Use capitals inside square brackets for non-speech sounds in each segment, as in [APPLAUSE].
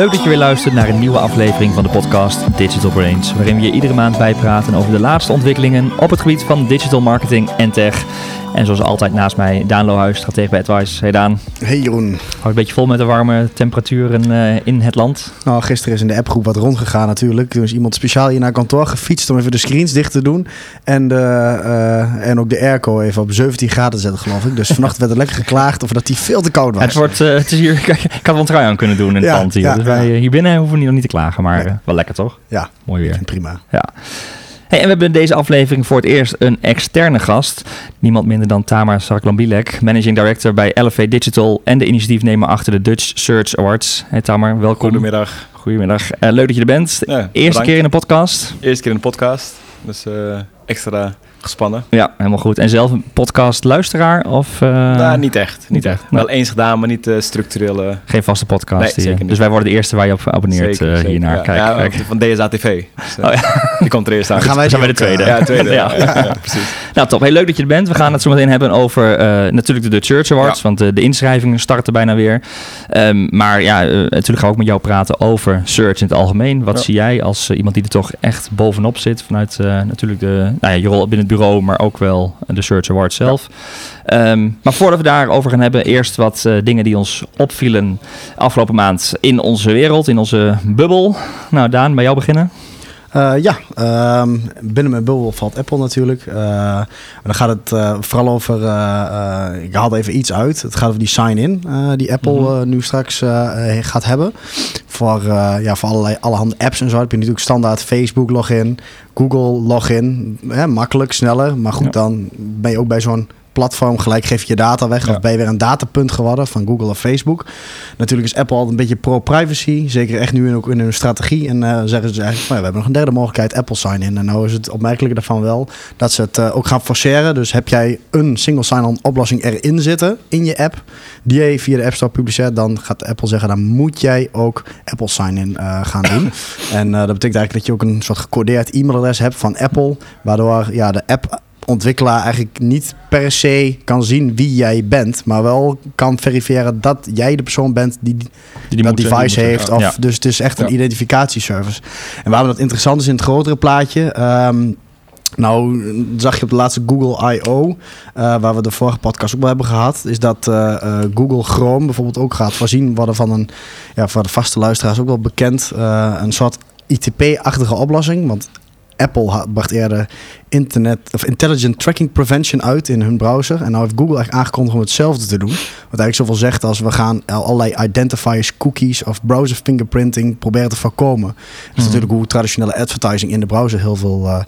Leuk dat je weer luistert naar een nieuwe aflevering van de podcast Digital Brains, waarin we je iedere maand bijpraten over de laatste ontwikkelingen op het gebied van digital marketing en tech. En zoals altijd naast mij, Daan Lohuis, stratege bij Advice. Hey Daan. Hey Jeroen. Houdt een beetje vol met de warme temperaturen uh, in het land. Nou, gisteren is in de appgroep wat rondgegaan natuurlijk. Toen is iemand speciaal hier naar kantoor gefietst om even de screens dicht te doen. En, de, uh, en ook de airco even op 17 graden te zetten, geloof ik. Dus [LAUGHS] vannacht werd er lekker geklaagd over dat die veel te koud was. Het, wordt, uh, het is hier, [LAUGHS] ik had wel een trui aan kunnen doen in het pand hier. Ja, dus wij hier binnen hoeven we nog niet te klagen, maar nee. wel lekker toch? Ja, mooi weer. Prima. Ja. Hey, en we hebben in deze aflevering voor het eerst een externe gast. Niemand minder dan Tamar Sarklambilek, Managing Director bij Elevate Digital en de initiatiefnemer achter de Dutch Search Awards. Hey Tamar, welkom. Goedemiddag. Goedemiddag. Uh, leuk dat je er bent. Ja, Eerste bedankt. keer in de podcast. Eerste keer in de podcast. Dus uh, extra gespannen. Ja, helemaal goed. En zelf een podcast-luisteraar? Of, uh... nou, niet echt. Niet echt. Wel eens gedaan, maar niet uh, structurele. Geen vaste podcast. Nee, zeker niet. Dus wij worden de eerste waar je op abonneert zeker, uh, hiernaar. Ja, kijk, ja, kijk. Van DSA TV. Dus, oh, ja. [LAUGHS] Die komt er eerst aan. Dan gaan wij zijn bij de tweede. Ja, tweede. [LAUGHS] ja. ja. [LAUGHS] precies. Nou, top. Heel leuk dat je er bent. We gaan het zo meteen hebben over natuurlijk de Dutch Church Awards. Want de inschrijvingen starten bijna weer. Um, maar ja, natuurlijk gaan we ook met jou praten over search in het algemeen. Wat zie jij als iemand die er toch echt bovenop zit vanuit natuurlijk de, nou ja, je rol binnen het bureau, maar ook wel de Search Award zelf. Ja. Um, maar voordat we daarover gaan hebben, eerst wat uh, dingen die ons opvielen afgelopen maand in onze wereld, in onze bubbel. Nou, Daan, bij jou beginnen. Uh, ja, uh, binnen mijn bubbel valt Apple natuurlijk. Uh, dan gaat het uh, vooral over. ik haal even iets uit. Het gaat over die sign-in die Apple mm -hmm. nu straks gaat hebben. Voor, ja, voor allerlei allerhande apps en zo. Heb je natuurlijk standaard Facebook login, Google login. makkelijk, sneller. Maar goed, ja. dan ben je ook bij zo'n platform, gelijk geef je je data weg. Ja. Of ben je weer een datapunt geworden van Google of Facebook. Natuurlijk is Apple altijd een beetje pro-privacy. Zeker echt nu ook in hun strategie. En uh, zeggen ze eigenlijk, nou ja, we hebben nog een derde mogelijkheid, Apple Sign-in. En nou is het opmerkelijke daarvan wel dat ze het uh, ook gaan forceren. Dus heb jij een single sign-on oplossing erin zitten in je app, die je via de App Store publiceert, dan gaat Apple zeggen, dan moet jij ook Apple Sign-in uh, gaan doen. [COUGHS] en dat betekent eigenlijk dat je ook een soort gecodeerd e-mailadres hebt van Apple, waardoor ja, de app ontwikkelaar eigenlijk niet per se kan zien wie jij bent, maar wel kan verifiëren dat jij de persoon bent die, die, dat device heeft. Of, ja. Dus het is echt een identificatieservice. En waarom dat interessant is in het grotere plaatje. Um, nou, zag je op de laatste Google I.O., uh, waar we de vorige podcast ook wel hebben gehad, is dat uh, uh, Google Chrome bijvoorbeeld ook gaat voorzien worden van een, ja, voor de vaste luisteraars ook wel bekend, een soort ITP-achtige oplossing. Want Apple bracht eerder internet of intelligent tracking prevention uit in hun browser. En nou heeft Google echt aangekondigd om hetzelfde te doen. Wat eigenlijk zoveel zegt als we gaan allerlei identifiers, cookies of browser fingerprinting proberen te voorkomen. Dat is mm. natuurlijk hoe traditionele advertising in de browser heel veel, uh,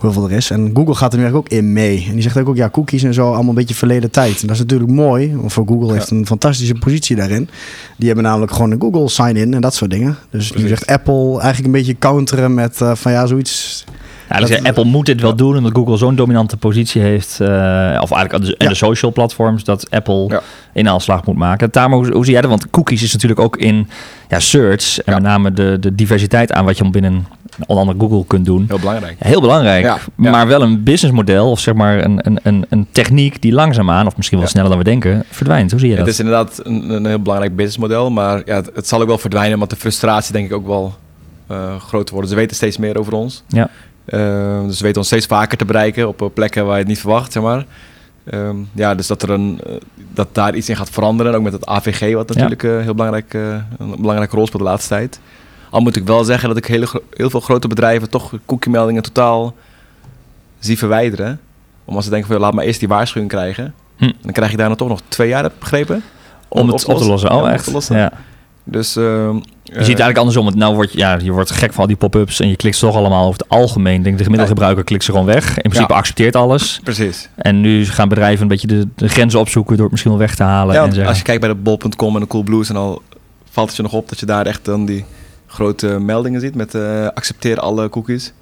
heel veel er is. En Google gaat er nu eigenlijk ook in mee. En die zegt ook, ja, cookies en zo allemaal een beetje verleden tijd. En dat is natuurlijk mooi, want voor Google heeft een fantastische positie daarin. Die hebben namelijk gewoon een Google sign-in en dat soort dingen. Dus nu zegt Apple eigenlijk een beetje counteren met uh, van ja, zoiets ja, dus Apple moet dit wel doen omdat Google zo'n dominante positie heeft. Uh, of eigenlijk de, en ja. de social platforms dat Apple ja. in aanslag moet maken. Daarom, hoe, hoe zie jij dat? Want cookies is natuurlijk ook in ja, search en met name de, de diversiteit aan wat je binnen onder andere Google kunt doen. Heel belangrijk. Heel belangrijk. Maar wel een businessmodel of zeg maar een, een, een, een techniek die langzaamaan, of misschien wel sneller dan we denken, verdwijnt. Hoe zie je dat? Het is inderdaad een, een heel belangrijk businessmodel. Maar ja, het, het, zal ook wel verdwijnen, want de frustratie denk ik ook wel uh, groter worden. Ze weten steeds meer over ons. Ja. Uh, dus we weten ons steeds vaker te bereiken op plekken waar je het niet verwacht, zeg maar. Uh, ja, dus dat, er een, uh, dat daar iets in gaat veranderen. Ook met het AVG, wat natuurlijk ja. heel belangrijk, een belangrijke rol speelt de laatste tijd. Al moet ik wel zeggen dat ik hele, heel veel grote bedrijven toch cookie-meldingen totaal zie verwijderen. Omdat ze denken van, laat maar eerst die waarschuwing krijgen. Hm. En dan krijg je daar nog toch nog twee jaar, heb ik begrepen. Om, om het op te lossen. Oh, ja, echt? Te lossen. Ja. Dus... Uh, je ziet het eigenlijk andersom. Want nou wordt, ja, je wordt gek van al die pop-ups en je klikt ze toch allemaal over het algemeen. Denk de gemiddelde gebruiker klikt ze gewoon weg. In principe ja. accepteert alles. Precies. En nu gaan bedrijven een beetje de, de grenzen opzoeken door het misschien wel weg te halen. Ja, en zeggen. als je kijkt bij de bol.com en de Coolblues en al valt het je nog op dat je daar echt dan die grote meldingen ziet met uh, accepteer alle cookies.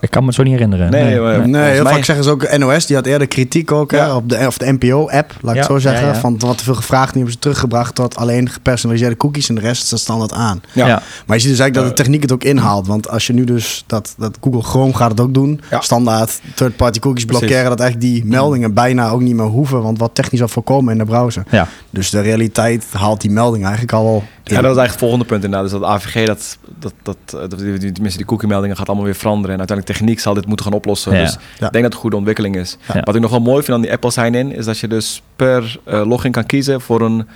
Ik kan me het zo niet herinneren. Nee, nee, maar, nee heel mij... vaak zeggen ze ook NOS. Die had eerder kritiek ook ja. hè, op de, of de NPO-app, laat ik zo zeggen. Ja, van wat te veel gevraagd. Nu hebben ze teruggebracht tot alleen gepersonaliseerde cookies. En de rest staat standaard aan. Ja. Maar je ziet dus eigenlijk dat de techniek het ook inhaalt. Want als je nu dus, dat, dat Google Chrome gaat het ook doen. Standaard third-party cookies blokkeren. Precies. Dat eigenlijk die meldingen bijna ook niet meer hoeven. Want wat technisch al voorkomen in de browser. Ja. Dus de realiteit haalt die melding eigenlijk al wel Ja, dat is eigenlijk het volgende punt inderdaad. Dus dat AVG, dat, dat, dat, dat die, die, tenminste die cookie-meldingen gaat allemaal weer veranderen. En uiteindelijk techniek zal dit moeten gaan oplossen. Ja. Dus Ja. ik denk dat het een goede ontwikkeling is. Ja. Wat ik nog wel mooi vind aan die Apple Sign-in, is dat je dus per eh, login kan kiezen voor een...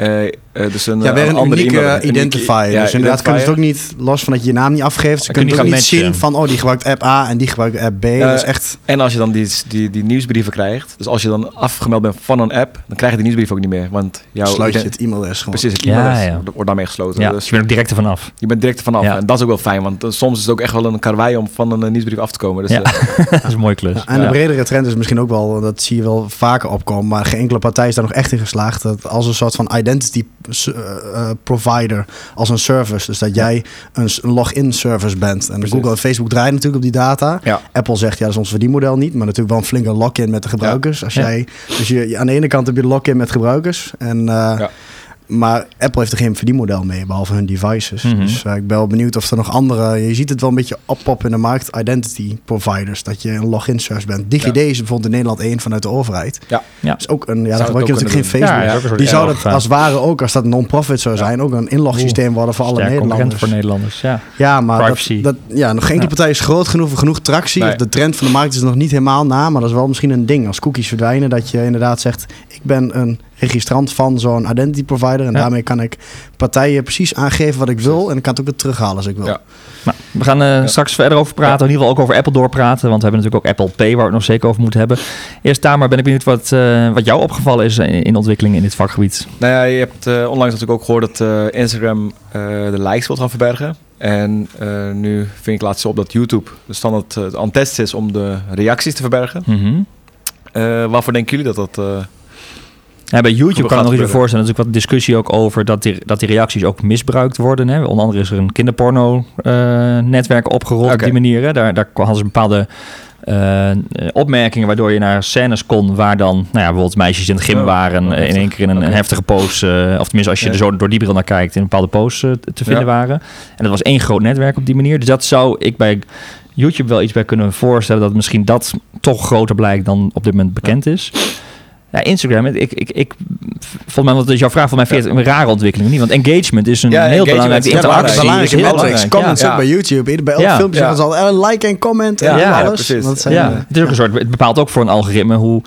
eh, eh, dus een, Ja, weer een andere unieke e-mail- een unieke- identifier. ja, dus inderdaad kunnen ze het ook niet, los van dat je je naam niet afgeeft, ze Dan kun je kunnen ook niet zien van, oh, die gebruikt app A en die gebruikt app B. Dat is echt... En als je dan die, die, die nieuwsbrieven krijgt, dus als je dan afgemeld bent van een app, dan krijg je die nieuwsbrief ook niet meer. Want jouw sluit je het e-mailadres gewoon. Precies, het Ja, e-mailadres ja. wordt daarmee gesloten. Ja, Dus je bent ook direct ervan af. je bent direct er vanaf. Ja. En dat is ook wel fijn, want eh, soms is het ook echt wel een karwei om van een eh, nieuwsbrief af te komen. Dus, Ja. eh, [LAUGHS] dat is een mooie klus. Ja, en de bredere trend is misschien ook wel, dat zie je wel vaker opkomen, maar geen enkele partij is daar nog echt in geslaagd. Dat als een soort van identity s- eh, eh, provider, als een service. Dus dat jij een, login service bent. En Precies. Google en Facebook draaien natuurlijk op die data. ja. Apple zegt, ja, dat is ons verdienmodel niet, maar natuurlijk wel een flinke lock-in met de gebruikers. Als jij, dus je, je- aan de ene kant heb je de lock-in met gebruikers, en, eh, Ja. Maar Apple heeft er geen verdienmodel mee, behalve hun devices. Mhm. Dus eh, ik ben wel benieuwd of er nog andere, je ziet het wel een beetje oppoppen in de markt, identity providers, dat je een login service bent. DigiD is bijvoorbeeld in Nederland één vanuit de overheid. Ja. Ja. is ook een, ja, Zou dan gebruik je natuurlijk geen Facebook. Ja, Die zou dat als ware ook, als dat een non-profit zou zijn, ook een inlogsysteem worden voor alle Nederlanders. voor Nederlanders, ja. Ja, maar Privacy. dat, dat, ja, nog geen enkele partij is groot genoeg, genoeg tractie. Nee. Of de trend van de markt is er nog niet helemaal na, maar dat is wel misschien een ding. Als cookies verdwijnen, dat je inderdaad zegt, ik ben een registrant van zo'n identity provider en Ja. daarmee kan ik partijen precies aangeven wat ik wil en ik kan het ook weer terughalen als ik wil. Ja. Nou, we gaan eh, straks verder over praten. In ieder geval ook over Apple doorpraten. Want we hebben natuurlijk ook Apple Pay waar we het nog zeker over moeten hebben. Eerst daar maar ben ik benieuwd wat, eh, wat jou opgevallen is in, in de ontwikkeling in dit vakgebied. Nou ja, je hebt eh, onlangs natuurlijk ook gehoord dat eh, Instagram eh, de likes wil gaan verbergen. En eh, nu vind ik laatst op dat YouTube de standaard eh, aan het testen is om de reacties te verbergen. Eh, waarvoor denken jullie dat dat... eh, Ja, bij YouTube kan ik nog even voorstellen. Er is natuurlijk wat discussie ook over dat die, dat die reacties ook misbruikt worden. Hè. Onder andere is er een kinderporno-netwerk opgerold op die manier. Hè. Daar, daar hadden ze bepaalde eh, opmerkingen waardoor je naar scènes kon waar dan, nou ja, bijvoorbeeld meisjes in het gym Oh, waren oh, eh, in één keer in een, heftige pose, eh, of tenminste als je Ja. er zo door die bril naar kijkt, in een bepaalde pose eh, te vinden Ja. waren. En dat was één groot netwerk op die manier. Dus dat zou ik bij YouTube wel iets bij kunnen voorstellen dat misschien dat toch groter blijkt dan op dit moment bekend is. Ja, Instagram, ik, ik, ik, volgens mij, want dat is jouw vraag, voor mij vind het een rare ontwikkeling niet? Want engagement is een Ja, heel belangrijke interactie. belangrijk. is heel belangrijk. Comments ja. ook bij YouTube. Bij elk Ja. filmpje Ja. is al eh, like en comment en Ja, ja, alles. precies. Dat zijn, Ja, eh, het is ook een soort, het bepaalt ook voor een algoritme hoe,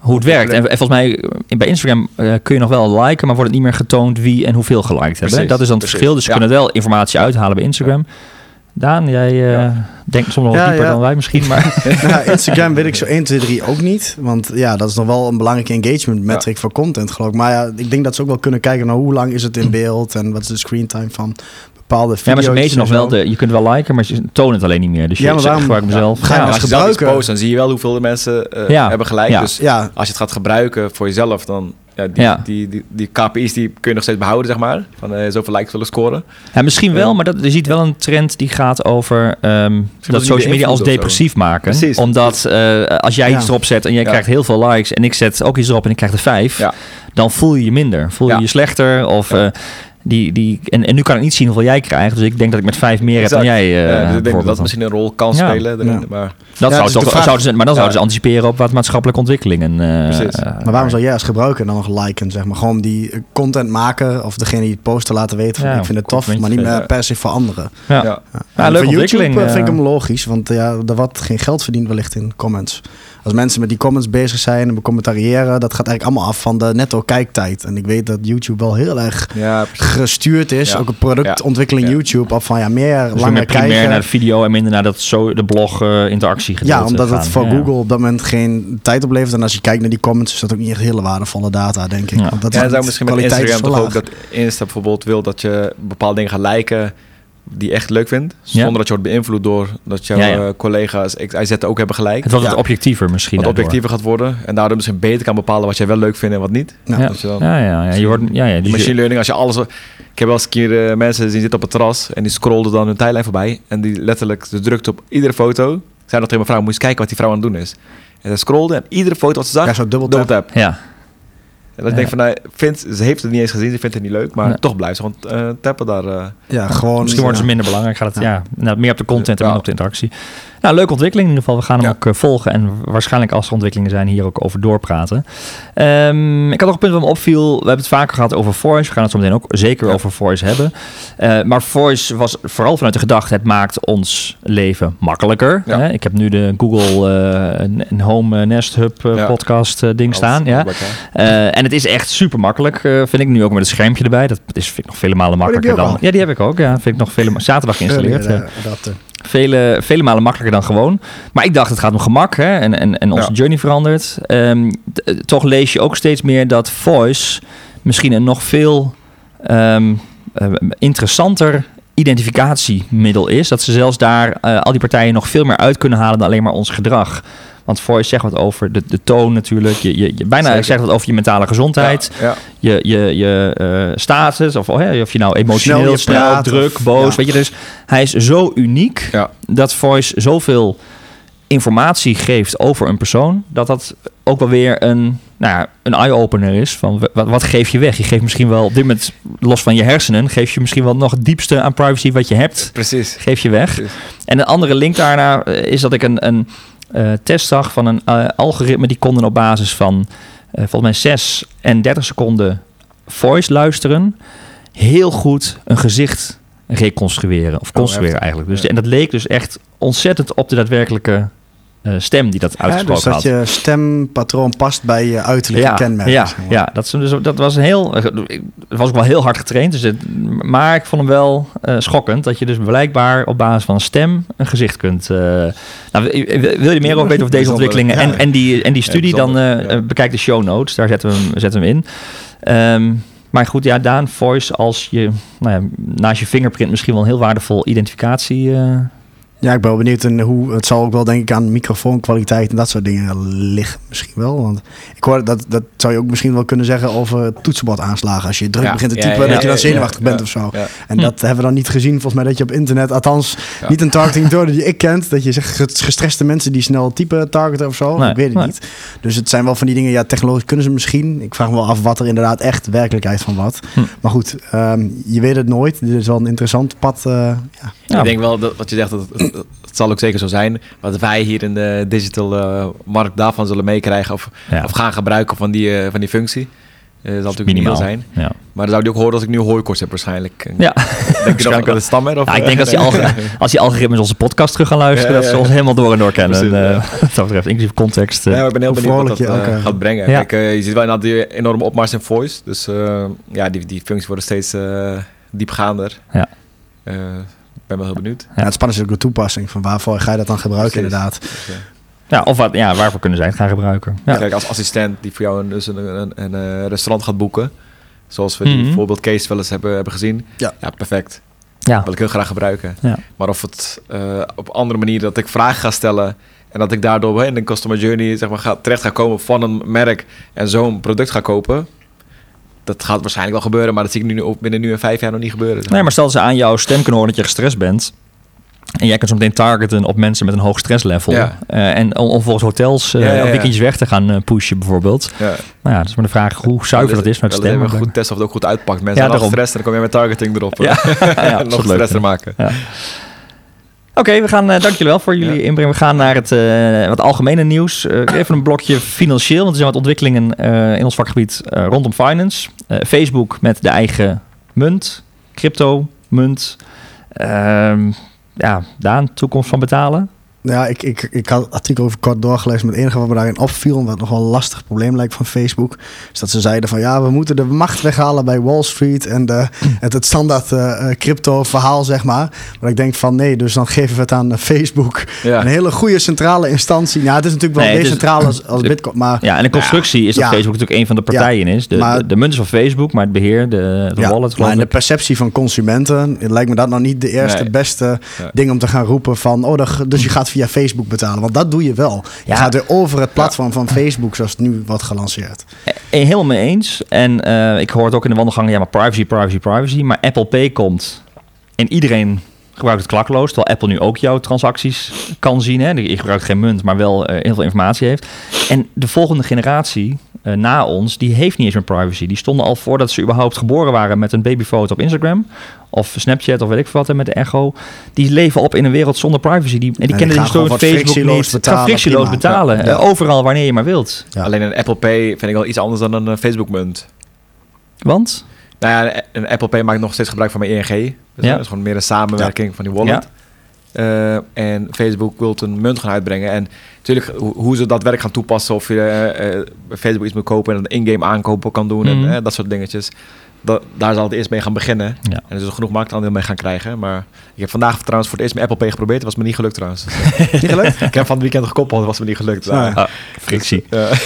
hoe het werkt. En, en volgens mij, eh, bij Instagram kun je nog wel liken, maar wordt het niet meer getoond wie en hoeveel geliked hebben. Precies, Dat is dan het precies. verschil. Dus ze Ja. kunnen wel informatie uithalen bij Instagram. Daan, jij eh, Ja. denkt soms nog wel Ja, dieper dan wij misschien, maar... [LAUGHS] nou, Instagram weet ik zo 1, 2, 3 ook niet. Want ja, dat is nog wel een belangrijke engagement metric voor content, geloof ik. Maar ja, ik denk dat ze ook wel kunnen kijken naar hoe lang is het in [CLEARS THROAT] beeld en wat is de screen time van bepaalde video's. Ja, maar ze meten nog wel, de, je kunt wel liken, maar ze tonen het alleen niet meer. Dus je Ja, maar waarom- gebruik mezelf. Ga je Ja, als als je zelf iets post, dan zie je wel hoeveel de mensen eh, Ja. hebben gelijk. Ja. Dus Ja, als je het gaat gebruiken voor jezelf, dan ja, die, Ja. Die, die, die KPI's die kun je nog steeds behouden, zeg maar. Van eh, zoveel likes willen scoren. Ja, misschien wel, Ja. maar dat, je ziet wel een trend die gaat over ehm, dat social media als depressief maken. Precies. Omdat eh, als jij Ja. iets erop zet en jij Ja. krijgt heel veel likes en ik zet ook iets erop en ik krijg er vijf, Ja. dan voel je je minder. Voel je Ja. je slechter of Ja. eh, die, die, en, en nu kan ik niet zien hoeveel jij krijgt, dus ik denk dat ik met vijf meer heb dan jij. eh, Ja, dus ik denk dat dat misschien een rol kan Ja. spelen. erin, Ja. Maar dat Ja, zou dus toch, vraag- zouden ze, maar dan zouden ze anticiperen op wat maatschappelijke ontwikkelingen. eh, Precies. eh, maar waarom zou jij als gebruiker dan nog liken, zeg maar? Gewoon die eh, content maken of degene die het posten laten weten van Ja, ik vind het tof, maar niet meer per se voor anderen. Ja. ja. YouTube eh, vind ik eh. hem logisch, want ja, er wordt geen geld verdiend wellicht in comments. Als mensen met die comments bezig zijn en becommentariëren, dat gaat eigenlijk allemaal af van de netto kijktijd. En ik weet dat YouTube wel heel erg ja, gestuurd is, Ja. ook een productontwikkeling Ja. YouTube, op van ja, meer Dus weer langer meer primair kijken. naar de video en minder naar dat zo, de blog eh, interactie ja, omdat het voor Ja. Google op dat moment geen tijd oplevert. En als je kijkt naar die comments, is dat ook niet echt hele waardevolle data, denk ik. Ja. Want dat Ja, niet- misschien met Instagram toch ook dat Insta bijvoorbeeld wil dat je bepaalde dingen gaat liken die je echt leuk vindt. Ja. Zonder dat je wordt beïnvloed door dat jouw Ja, ja. eh, collega's XIZ ook hebben gelijk. Het wordt wat Ja. objectiever misschien. Wat daardoor. objectiever gaat worden. En daardoor misschien beter kan bepalen wat jij wel leuk vindt en wat niet. Ja. Ja. Dan- Ja, ja, ja. Je wordt, ja, ja. Machine learning, als je alles... Ik heb wel eens een keer eh, mensen zien zitten op het terras en die scrollden dan hun tijdlijn voorbij. En die letterlijk ze drukte op iedere foto. Zei nog tegen mijn vrouw, moet je eens kijken wat die vrouw aan het doen is. En ze scrollde en iedere foto wat ze zag, Ja, zo dubbel double tap. tap. ja. En dat ik denk van, nou, vindt, ze heeft het niet eens gezien, ze vindt het niet leuk. Maar Nee. toch blijft ze gewoon eh, tappen daar. eh. Ja, gewoon. Misschien worden ze minder belangrijk. Gaat het ja. nou, meer op de content en Ja. minder op de interactie. Nou, leuke ontwikkeling in ieder geval. We gaan hem Ja. ook eh, volgen en waarschijnlijk als er ontwikkelingen zijn hier ook over doorpraten. Ehm, ik had nog een punt wat me opviel. We hebben het vaker gehad over voice. We gaan het zo meteen ook zeker Ja. over voice hebben. Eh, maar voice was vooral vanuit de gedachte, het maakt ons leven makkelijker. Ja. Hè? Ik heb nu de Google eh, Home Nest Hub podcast ding staan. Ja. en het is echt super makkelijk, vind ik nu ook met het schermpje erbij. Dat is vind ik nog vele malen je makkelijker dan. Ja, die heb ik ook. Ja, vind ik nog vele zaterdag geïnstalleerd. Ja. adapter. Vele, vele malen makkelijker dan gewoon. Maar ik dacht, het gaat om gemak hè? En, en, en onze Ja. journey verandert. Ehm, eh, toch lees je ook steeds meer dat voice misschien een nog veel ehm, eh, interessanter identificatiemiddel is. Dat ze zelfs daar eh, al die partijen nog veel meer uit kunnen halen dan alleen maar ons gedrag. Want voice zegt wat over de, de toon natuurlijk. Je, je, je bijna Zeker. zegt wat over je mentale gezondheid Ja, ja. je, je, je eh, status, of, oh, of je nou emotioneel, snel, praat, druk, of- boos, weet je, dus hij is zo uniek Ja. dat Voice zoveel informatie geeft over een persoon, dat dat ook wel weer een, nou ja, een eye-opener is van wat, wat geef je weg? Je geeft misschien wel op dit moment, los van je hersenen, geef je misschien wel nog het diepste aan privacy wat je hebt, Precies. geef je weg. Precies. En een andere link daarna eh, is dat ik een, een eh, test zag van een eh, algoritme die konden op basis van eh, volgens mij 6 en 30 seconden voice luisteren heel goed een gezicht reconstrueren of construeren heftig. eigenlijk. Dus Ja. en dat leek dus echt ontzettend op de daadwerkelijke eh, stem die dat Ja, dus uitgesproken dat had. je stempatroon past bij je uiterlijke Ja, kenmerken. ja, ja dat, is, dus, dat was een heel. eh, ik- Het was ook wel heel hard getraind. Dus het, maar ik vond hem wel eh, schokkend dat je dus blijkbaar op basis van een stem een gezicht kunt. eh, nou, wil je meer over weten over deze ontwikkelingen ja. en, en, die, en die studie, dan eh, eh, bekijk de show notes. Daar zetten we hem, zetten we hem in. Ehm, maar goed, ja, Daan, voice als je nou ja, naast je fingerprint misschien wel een heel waardevol identificatie. Ja, ik ben wel benieuwd in hoe het zal ook wel denk ik aan microfoonkwaliteit en dat soort dingen liggen misschien wel. Want ik hoor dat dat zou je ook misschien wel kunnen zeggen over toetsenbordaanslagen. Als je druk Ja, begint te typen, ja, dat je dan zenuwachtig ja, bent ja, of zo. ja. En Hm. dat hebben we dan niet gezien volgens mij dat je op internet, althans Ja. niet een targeting door die ik kent, dat je zegt ge- gestreste mensen die snel typen targeten of zo. Nee, ik weet het nee. niet. Dus het zijn wel van die dingen, ja, technologisch kunnen ze misschien. Ik vraag me wel af wat er inderdaad echt werkelijkheid van wat. Hm. Maar goed, ehm, je weet het nooit. Dit is wel een interessant pad. eh, ja. Ja. Ik denk wel dat wat je zegt, dat, het, zal ook zeker zo zijn. Wat wij hier in de digital eh, markt daarvan zullen meekrijgen of, ja, of gaan gebruiken van die, eh, van die functie. eh, zal natuurlijk minimaal. zijn. Ja. Maar dan zou die ook horen als ik nu hooikoorts heb waarschijnlijk. Ja. Denk [LAUGHS] je nog dat ik het stammer? Of, Ja, ik denk als die, alg- [LAUGHS] als die algoritmes onze podcast terug gaan luisteren, Ja, ja, dat ze ons helemaal door en door kennen. Precies, En, ja. eh, [LAUGHS] wat dat betreft, inclusief context. eh. Ja, ik ben heel benieuwd wat dat je gaat brengen. Ja. Kijk, eh, je ziet wel inderdaad die enorme opmars in voice. Dus eh, ja, die, die functies worden steeds eh, diepgaander. Ja. Ik ben wel heel benieuwd. Ja, het spannende is ook de toepassing. Van waarvoor ga je dat dan gebruiken Precies. inderdaad. Dus, ja, of wat, ja, waarvoor kunnen zij het gaan gebruiken? Ja. Kijk, als assistent die voor jou een, dus een, een, een, eh, restaurant gaat boeken. Zoals we die Mhm. voorbeeld case wel eens hebben, hebben gezien. Ja. perfect. Ja. wil ik heel graag gebruiken. Ja. Maar of het eh, op andere manier dat ik vragen ga stellen en dat ik daardoor in de customer journey zeg maar, ga, terecht ga komen van een merk en zo'n product ga kopen, dat gaat waarschijnlijk wel gebeuren, maar dat zie ik nu binnen nu en vijf jaar nog niet gebeuren. Nee, maar stel dat ze aan jouw stem kunnen horen dat je gestrest bent. En jij kunt zo meteen targeten op mensen met een hoog stresslevel. Ja. Eh, en om, om volgens hotels eh Ja, weekendjes weg te gaan eh, pushen bijvoorbeeld. Ja. Nou ja, dat is maar de vraag hoe zuiver dat is met Wel stem. goed testen of het ook goed uitpakt. Mensen Ja, stress en dan kom je met targeting erop. Ja, [LAUGHS] nog stress ja. maken. Oké, we gaan. eh dank jullie wel voor jullie Ja. inbreng. We gaan naar het eh, wat algemene nieuws. Eh, even een blokje financieel, want er zijn wat ontwikkelingen in ons vakgebied rondom finance. Facebook met de eigen munt, crypto munt. Ehm, ja, Daan, toekomst van betalen. Ja, ik, ik, ik had het artikel over kort doorgelezen. Maar het enige wat me daarin opviel, wat nog wel een lastig probleem lijkt van Facebook, is dat ze zeiden van ja, we moeten de macht weghalen bij Wall Street en de, het, het standaard eh, eh, crypto verhaal, zeg maar. Maar ik denk van nee, dus dan geven we het aan eh, Facebook. Ja. Een hele goede centrale instantie. Ja, het is natuurlijk wel Nee, is- decentraal als, als de- Bitcoin, maar Ja, en de constructie is dat ja. Facebook natuurlijk een van de partijen is. De, maar- de, de munt is van Facebook, maar het beheer, de, de Ja, wallet maar in de perceptie van consumenten lijkt me dat nou niet de eerste Nee. beste ding om te gaan roepen van oh, dus je gaat via Facebook betalen. Want dat doe je wel. Je Ja. gaat weer over het platform van Facebook zoals het nu wordt gelanceerd. Eh, helemaal mee eens. En eh, ik hoor het ook in de wandelgangen, ja, maar privacy, privacy, privacy. Maar Apple Pay komt en iedereen gebruikt het klakloos. Terwijl Apple nu ook jouw transacties kan zien. Hè. Je gebruikt geen munt, maar wel eh, heel veel informatie heeft. En de volgende generatie eh, na ons, die heeft niet eens meer privacy. Die stonden al voordat ze überhaupt geboren waren met een babyfoto op Instagram of Snapchat of weet ik veel wat en met de Echo. Die leven op in een wereld zonder privacy. Die, en die kennen historie wat Facebook niet. betalen, Gaan frictieloos prima. betalen. Ja. Eh, overal wanneer je maar wilt. Ja. Alleen een Apple Pay vind ik wel iets anders dan een eh, Facebook-munt. Want? Nou ja, een Apple Pay maakt nog steeds gebruik van mijn ING. Dus Ja. Dat is gewoon meer een samenwerking van die wallet. Eh, en Facebook wil een munt gaan uitbrengen. En natuurlijk, hoe, hoe ze dat werk gaan toepassen... of je bij Facebook iets moet kopen en een in-game aankopen kan doen... Mhm. en eh, dat soort dingetjes. Dat, daar zal het eerst mee gaan beginnen. Ja. En er zullen genoeg marktaandeel mee gaan krijgen. Maar ik heb vandaag trouwens voor het eerst mijn Apple Pay geprobeerd. Dat was me niet gelukt trouwens. [LAUGHS] Niet gelukt? ik heb van het weekend gekoppeld, dat was me niet gelukt. Nee. Ja. Ah, frictie. Ja. [LAUGHS]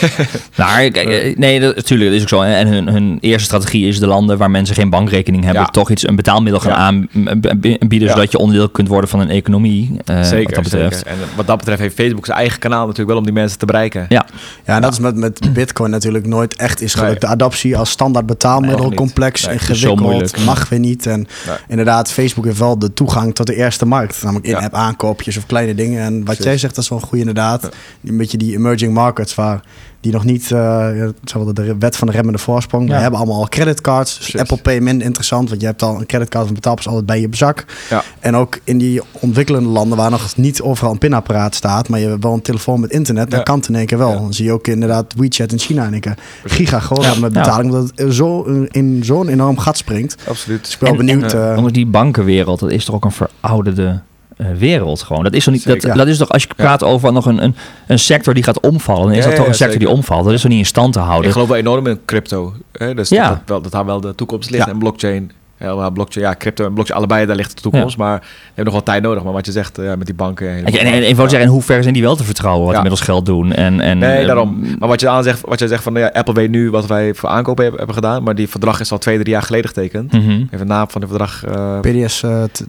Nou, kijk, eh, nee, dat, natuurlijk, dat is ook zo. En hun, hun eerste strategie is de landen waar mensen geen bankrekening hebben, Ja. toch iets, een betaalmiddel gaan Ja. aanbieden, Ja. zodat je onderdeel kunt worden van een economie. eh, zeker, wat dat betreft. zeker. En wat dat betreft heeft Facebook zijn eigen kanaal natuurlijk wel om die mensen te bereiken. Ja. Ja, en dat is met, met Bitcoin natuurlijk nooit echt is gelukt. Nee. De adoptie als standaard betaalmiddel, Nee, niet. Complex, Nee, ingewikkeld, mag weer niet. En Nee. inderdaad, Facebook heeft wel de toegang tot de eerste markt. Namelijk Ja. in-app aankoopjes of kleine dingen. En wat Precies. jij zegt, dat is wel goed inderdaad. Een beetje die emerging markets waar die nog niet, eh wel, de wet van de remmende voorsprong. Ja. We hebben allemaal al creditcards. Dus Precies. Apple Pay minder interessant, want je hebt al een creditcard van betaalpas altijd bij je zak. Ja. En ook in die ontwikkelende landen waar nog niet overal een pinapparaat staat, maar je hebt wel een telefoon met internet, dan Ja. kan het in één keer wel. Ja. Dan zie je ook inderdaad WeChat in China in één keer giga groot Ja. met betaling, omdat het zo in zo'n enorm gat springt. Absoluut. Dus ik ben wel En- benieuwd. en, eh, Omdat die bankenwereld, dat is toch ook een verouderde eh, wereld gewoon. Dat is, toch niet, dat, dat is toch, als je praat over nog een, een, een sector die gaat omvallen, dan is Ja, dat toch ja, een sector zeker. die omvalt. Dat is toch niet in stand te houden. Ik geloof wel enorm in crypto. Hè? Dus Ja. dat, wel, dat daar wel de toekomst ligt. Ja. En blockchain. Ja, blockchain, ja, crypto en blockchain, allebei daar ligt de toekomst. Maar we hebben nog wel tijd nodig. Maar wat je zegt eh, met die banken. En, en, en, zeggen, in hoeverre zijn die wel te vertrouwen wat Ja. ons geld doen? En, en, Nee, eh, daarom. Maar wat je, aan zegt, wat je zegt van ja, Apple weet nu wat wij voor aankopen hebben, hebben gedaan. Maar die verdrag is al twee, drie jaar geleden getekend. mhm. Even de naam van het verdrag. eh, PDS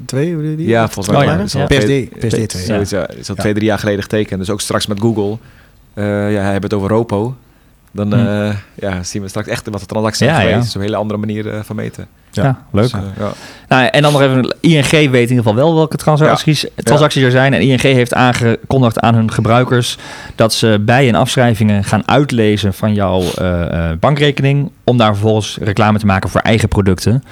2, hoe die? ja, volgens mij. Oh ja, is al ja. twee- PSD, PSD 2. Ja. Ja. Is al Ja. twee, drie jaar geleden getekend. Dus ook straks met Google. eh ja, hebben het over Ropo. Dan Hm. eh, ja, zien we straks echt wat de transacties zijn geweest. Op een hele andere manier eh, van meten. Ja, leuk. Dus, eh, ja. Nou, en dan nog even, ING weet in ieder geval wel welke transacties, transacties er zijn. En ING heeft aangekondigd aan hun gebruikers dat ze bij- en afschrijvingen gaan uitlezen van jouw eh, eh, bankrekening. Om daar vervolgens reclame te maken voor eigen producten.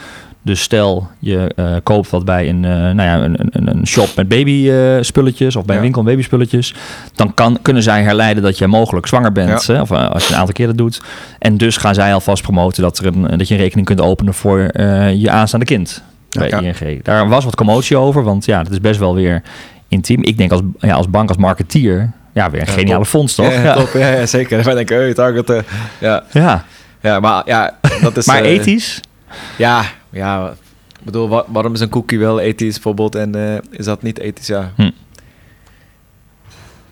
Dus stel je eh, koopt wat bij een, eh, nou ja, een, een, een shop met babyspulletjes of bij een winkel met babyspulletjes. Dan kan, kunnen zij herleiden dat je mogelijk zwanger bent. Ja. Hè, of eh, als je een aantal keer dat doet. En dus gaan zij alvast promoten dat, er een, dat je een rekening kunt openen voor eh, je aanstaande kind bij Ja. ING. Daar was wat commotie over, want ja, dat is best wel weer intiem. Ik denk als, ja, als bank, als marketeer, ja, weer een geniale top. fonds, toch? Ja, klopt. Ja, zeker. Wij denken, hey, target. eh, ja. ja. ja, maar ja, dat is... maar eh, ethisch? Ja, ja. Ik bedoel, wa- waarom is een cookie wel ethisch bijvoorbeeld en eh, is dat niet ethisch? Ja. Hm.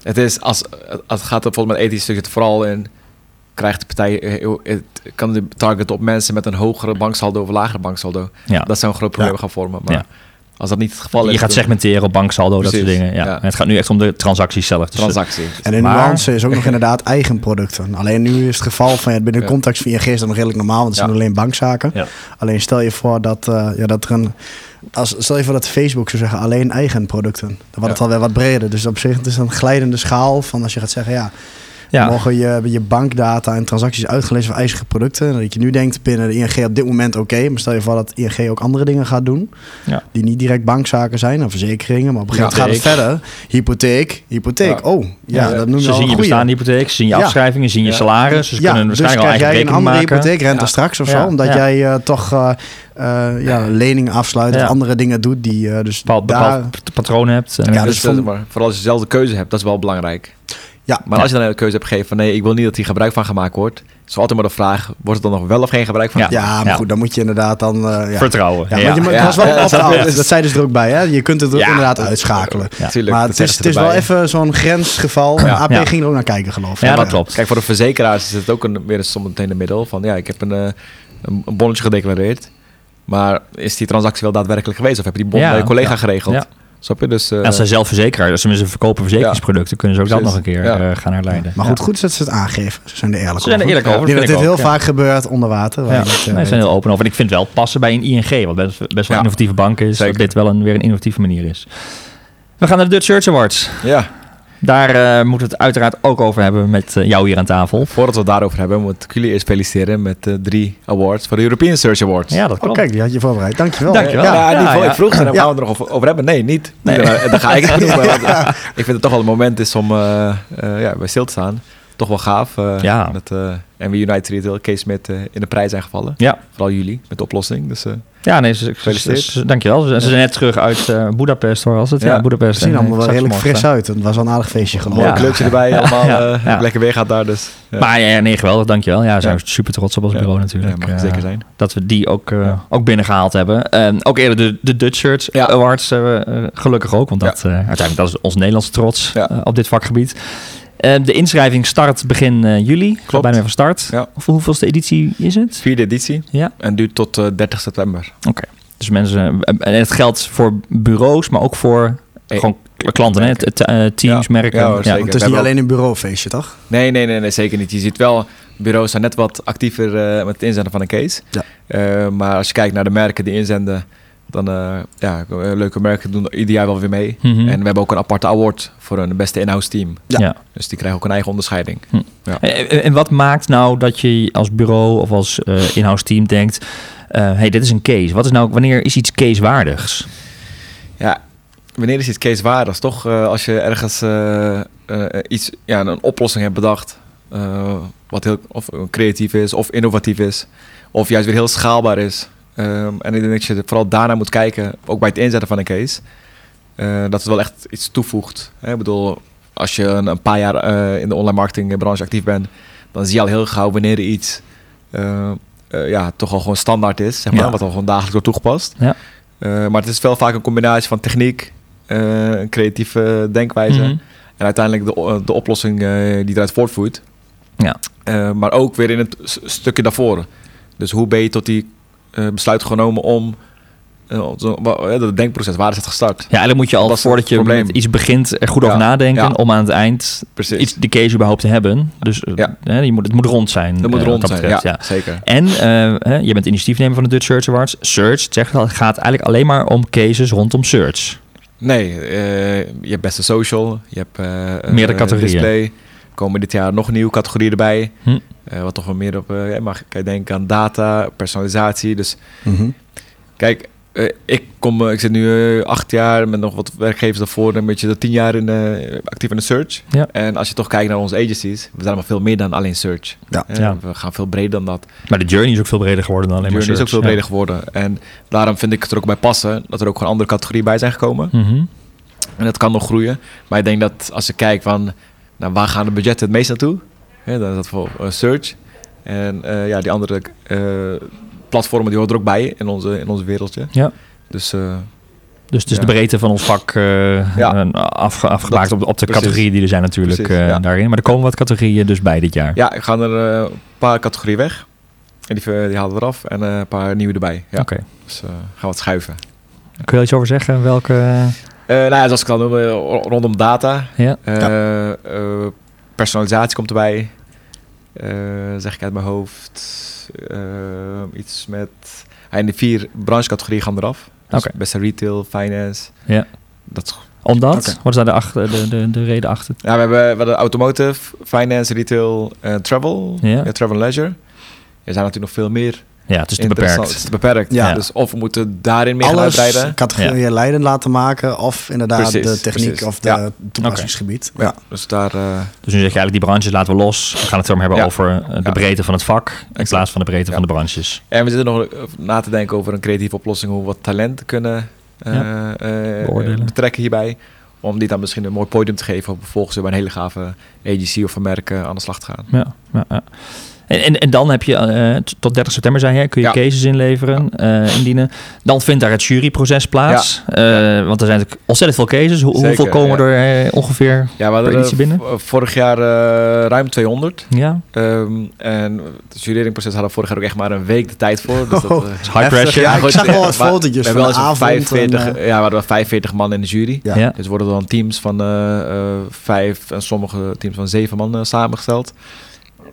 Het is, als, als het gaat volgens mij ethisch, zit het vooral in, krijgt de partij, eh, het kan de target op mensen met een hogere banksaldo of lagere banksaldo. Ja. Dat zou een groot probleem Ja. gaan vormen. Maar Ja. Als dat niet het geval is, Je gaat segmenteren op banksaldo, dat soort dingen. Ja. ja. En Het gaat nu echt om de transacties zelf. Dus, transactie. En de Maar- nuance is ook nog [LAUGHS] inderdaad eigen producten. Alleen nu is het geval van ja, binnen de Ja. context van ING is dat nog redelijk normaal, want het zijn alleen bankzaken. Ja. Alleen stel je voor dat, eh, ja, dat er een. Als, stel je voor dat Facebook zou zeggen alleen eigen producten. Dan wordt het alweer wat breder. Dus op zich het is een glijdende schaal van als je gaat zeggen ja, ja. mogen je, je bankdata en transacties uitgelezen van eigen producten. En dat je nu denkt binnen de ING op dit moment oké. maar stel je voor dat ING ook andere dingen gaat doen. Ja. Die niet direct bankzaken zijn, of verzekeringen. Maar op een gegeven moment gaat het verder. Hypotheek, hypotheek. Ja. Oh, ja, Ja, dat noem je Ze al zien een je bestaande hypotheek, ze zien je Ja. afschrijvingen, ze zien je Ja. salaris. Dus ze ja, kunnen dus waarschijnlijk krijg al jij eigen een rekening andere maken. hypotheekrente Ja. straks of Ja, zo? Omdat ja. jij eh, toch eh, eh, ja, leningen afsluit Ja. of andere dingen doet. Die, eh, dus Bepaald, daar, bepaald patroon hebt. En- Ja, dus dus van- vooral als je zelf de keuze hebt, dat is wel belangrijk. Ja, Maar als je dan een keuze hebt gegeven van nee, ik wil niet dat hier gebruik van gemaakt wordt, is altijd maar de vraag, wordt er dan nog wel of geen gebruik van Ja. gemaakt? ja, maar Ja. goed, dan moet je inderdaad dan... eh, ja. Vertrouwen. Ja, Ja, want je, het was wel [LAUGHS] een. Dus- Dat zeiden ze er ook bij, hè? Je kunt het er Ja. inderdaad uitschakelen. Ja. Tuurlijk, Maar het is, het wel even zo'n grensgeval. Ja. AP Ja. ging er ook naar kijken, geloof ik. Ja, dat Maar- klopt. Kijk, voor de verzekeraars is het ook een, weer eens zometeen de middel van ja, ik heb een, eh, een, een bonnetje gedeclareerd. Maar is die transactie wel daadwerkelijk geweest? Of heb je die bon Ja, bij je collega ja. geregeld? Snap je? Dus, eh, En als zij zelf verzekeraar, als ze ze verkopen verzekeringsproducten, kunnen ze ook dat nog een keer Ja. eh, gaan herleiden. Maar Ja. goed, goed dat ze het aangeven. Ze zijn er eerlijk Ze zijn er over. eerlijk over, Ik denk vind dat dit heel vaak gebeurt onder water. waar Ja, eh, nee, ze zijn heel open over. En ik vind het wel passen bij een ING, wat best, best wel Ja. een innovatieve bank is. Zeker. Dat dit wel een, weer een innovatieve manier is. We gaan naar de Dutch Search Awards. ja. Daar eh, moeten we het uiteraard ook over hebben met eh, jou hier aan tafel. Voordat we het daarover hebben, moet ik jullie eerst feliciteren met uh, drie awards voor de European Search Awards. Ja, dat klopt. Oh, kijk, die had je voorbereid. Dankjewel. Dankjewel. Ja, ja, ja, ja. ik vroeg ze, dan gaan we het nog over hebben. Nee, niet. Nee. Dan, ga ik [LAUGHS] het doen. Ik vind het toch wel een moment is om ja, bij stil te staan toch wel gaaf. Uh, ja. Dat uh, NW United Retail, Case met uh, in de prijs zijn gevallen. Ja. Vooral jullie met de oplossing. Dus, ja, nee, ze, gefeliciteerd. dankjewel. Ze, ze zijn net terug uit uh, Budapest hoor, was het? Ja, ja Budapest. Ze zien allemaal wel redelijk fris uit. Het was wel een aardig feestje geworden. Mooi kleurtje erbij, [LAUGHS] allemaal lekker weer gaat daar dus. Maar ja, nee, geweldig, dankjewel. Ja, zijn we super trots op als bureau natuurlijk. mag zeker zijn. Dat we die ook, ook binnengehaald hebben. Ook eerder de, de Dutch Shirts Awards, gelukkig ook. Want dat, uiteindelijk dat is ons Nederlandse trots op dit vakgebied. Uh, de inschrijving start begin uh, juli. Klopt. Bijna van start. Ja. Of hoeveelste editie is het? Vierde editie. Ja. En duurt tot uh, 30 september. Oké. Okay. Dus mensen... En het geldt voor bureaus, maar ook voor gewoon klanten, hè? teams, ja. merken. Ja, hoor, ja. Het is niet alleen een bureaufeestje, toch? Nee, nee, nee, nee, zeker niet. Je ziet wel... Bureaus zijn net wat actiever met het inzenden van een case. Ja. maar als je kijkt naar de merken die inzenden dan uh, ja, leuke merken doen ieder jaar wel weer mee. Mm -hmm. En we hebben ook een aparte award voor een beste in-house team. Ja. ja. Dus die krijgen ook een eigen onderscheiding. Hm. Ja. En, en, wat maakt nou dat je als bureau of als uh, in-house team denkt... Uh, hey, dit is een case. Wat is nou, wanneer is iets casewaardigs? Ja, wanneer is iets casewaardigs? Toch als je ergens iets, ja, een oplossing hebt bedacht... wat heel of creatief is of innovatief is... of juist weer heel schaalbaar is... Um, en ik denk dat je vooral daarna moet kijken, ook bij het inzetten van een case, uh, dat het wel echt iets toevoegt. Hè? Ik bedoel, als je een, een paar jaar uh, in de online marketingbranche actief bent, dan zie je al heel gauw wanneer er iets uh, ja, toch al gewoon standaard is, zeg maar, Ja. wat al gewoon dagelijks wordt toegepast. Ja. maar het is wel vaak een combinatie van techniek, een creatieve denkwijze Mhm. en uiteindelijk de, de oplossing die eruit voortvloeit. Ja. maar ook weer in het stukje daarvoor. Dus hoe ben je tot die besluit genomen om het denkproces, waar is het gestart? Ja, eigenlijk moet je al voordat je het probleem. met iets begint er goed Ja. over nadenken Ja. om aan het eind Precies. iets, de case überhaupt te hebben. Dus Ja. je moet, het moet rond zijn. dat moet eh, rond zijn, betreft, ja, zeker. En eh, je bent initiatiefnemer van de Dutch Search Awards. Search, het zegt al, het gaat eigenlijk alleen maar om cases rondom search. Nee, uh, je hebt beste social, je hebt uh, Meerdere categorieën. display. Komen dit jaar nog een nieuwe categorie erbij. Hm. Uh, wat toch wel meer op, uh, mag ik denken aan data, personalisatie. Dus Mm -hmm. kijk, uh, ik, kom, ik zit nu acht jaar met nog wat werkgevers daarvoor, een beetje tien jaar in, actief in de search. Ja. En als je toch kijkt naar onze agencies, we zijn allemaal veel meer dan alleen search. Ja. Ja. We gaan veel breder dan dat. Maar de journey is ook veel breder geworden dan alleen De maar journey is ook search. veel breder geworden. En daarom vind ik het er ook bij passen dat er ook gewoon andere categorieën bij zijn gekomen. Mhm. En dat kan nog groeien. Maar ik denk dat als je kijkt van nou, waar gaan de budgetten het meest naartoe? Hè, dan is dat voor uh, search. En uh, ja, die andere uh, platformen die horen er ook bij in onze, in onze wereldje. Ja. Dus, dus het is ja. de breedte van ons vak uh, Ja. afge afgemaakt Dat- op, op de precies. categorieën die er zijn natuurlijk Precies, uh, ja. daarin. Maar er komen wat categorieën dus bij dit jaar. ja, ik ga er uh, een paar categorieën weg. En die, die halen we eraf. En een paar nieuwe erbij. Ja. Oké. Dus gaan we wat schuiven. Kun je er iets over zeggen? Welke... Nou ja, zoals ik al noemde, rondom data. Ja. Personalisatie komt erbij. Uh, zeg ik uit mijn hoofd. Uh, iets met... en de vier branchecategorieën gaan eraf. Dus Oké. Beste retail, finance. Ja. Dat Omdat? Wat is daar de, achter, de, de, de reden achter? Ja, we hebben, we hebben automotive, finance, retail en travel. Ja. travel en leisure. Er zijn natuurlijk nog veel meer. Ja, het is te beperkt. Het is te beperkt. Ja. Dus of we moeten daarin meer gaan Alles uitbreiden. categorieën leidend laten maken. Of inderdaad Precies, de techniek precies. of de Ja. toepassingsgebied. Ja, dus daar... eh, Dus nu zeg je eigenlijk die branches laten we los. We gaan het zo maar hebben Ja. over eh, de Ja. breedte van het vak. In plaats van de breedte Ja. van de branches. En we zitten nog na te denken over een creatieve oplossing... hoe we wat talent kunnen eh, Ja. eh, betrekken hierbij. Om die dan misschien een mooi podium te geven... om vervolgens weer bij een hele gave agency of een merk eh, aan de slag te gaan. Ja, ja, ja. En, en, en dan heb je eh, tot 30 september, zei je, kun je Ja. cases inleveren, eh, indienen. Dan vindt daar het juryproces plaats. Eh, Want er zijn natuurlijk ontzettend veel cases. Hoe, Zeker, hoeveel komen ja. er ongeveer? Ja, we hadden editie binnen? vorig jaar eh, ruim 200. Ja, Ehm, en het jureringproces hadden we vorig jaar ook echt maar een week de tijd voor. Dus dat, Oh. eh, high pressure. ja. ik zag wel wat fotootjes We van hebben de wel eens avond. 45, en, eh, ja, we hadden wel 45 man in de jury. Ja. Ja. Dus worden dan teams van eh, eh, vijf en sommige teams van zeven man samengesteld.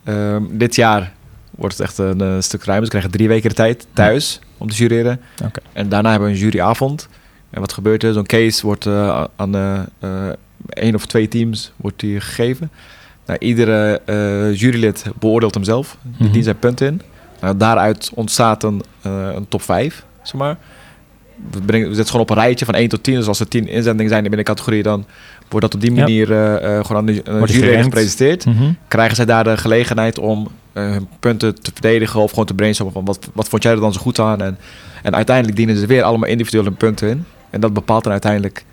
Ehm, dit jaar wordt het echt een, stuk ruimer. Ze krijgen drie weken de tijd thuis om te jureren. Oké. En daarna hebben we een juryavond. En wat gebeurt er? Zo'n case wordt eh, aan de, eh, één of twee teams wordt die gegeven. Nou, iedere uh, jurylid beoordeelt hem zelf. Die dient zijn punten in. Nou, daaruit ontstaat een, een top 5, zeg maar. We, brengen, we zetten gewoon op een rijtje van 1 tot 10. Dus als er 10 inzendingen zijn in binnen de categorie, dan wordt dat op die manier eh, eh, gewoon aan de uh, jury gepresenteerd. Mhm. Krijgen zij daar de gelegenheid om eh, hun punten te verdedigen of gewoon te brainstormen van wat, wat vond jij er dan zo goed aan? En, en uiteindelijk dienen ze weer allemaal individueel hun punten in. En dat bepaalt dan uiteindelijk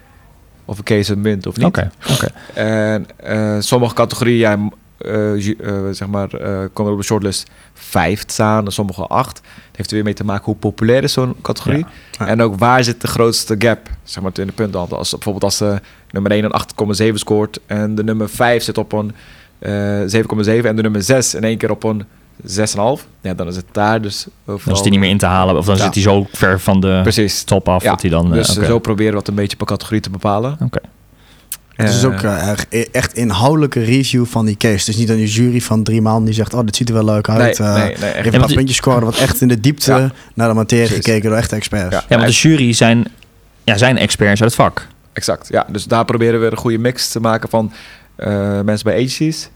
of een case een munt of niet. Oké. En sommige categorieën, ja, eh, zeg maar, eh komen er op de shortlist vijf staan, en sommige acht. Het heeft er weer mee te maken hoe populair is zo'n categorie. Ja. En ook waar zit de grootste gap, zeg maar, in de punten. Als bijvoorbeeld als de nummer 1 een 8,7 scoort en de nummer 5 zit op een eh 7,7 en de nummer 6 in één keer op een 6,5. Ja, dan is het daar dus Dan is die niet meer in te halen. Of dan Ja. zit hij zo ver van de Precies. top af Ja, dat hij dan... Dus zo proberen we het een beetje per categorie te bepalen. Oké. Het is ook eh, erg- echt inhoudelijke review van die case. Het is niet een jury van drie man die zegt... oh, dit ziet er wel leuk uit. nee, eh, nee, nee, echt Even Ja, een paar puntjes scoren. Wat echt in de diepte Ja. naar de materie Precies. gekeken door echte experts. Ja. Ja, want de jury zijn, ja, zijn experts uit het vak. Exact, ja. Dus daar proberen we een goede mix te maken van eh, mensen bij agencies,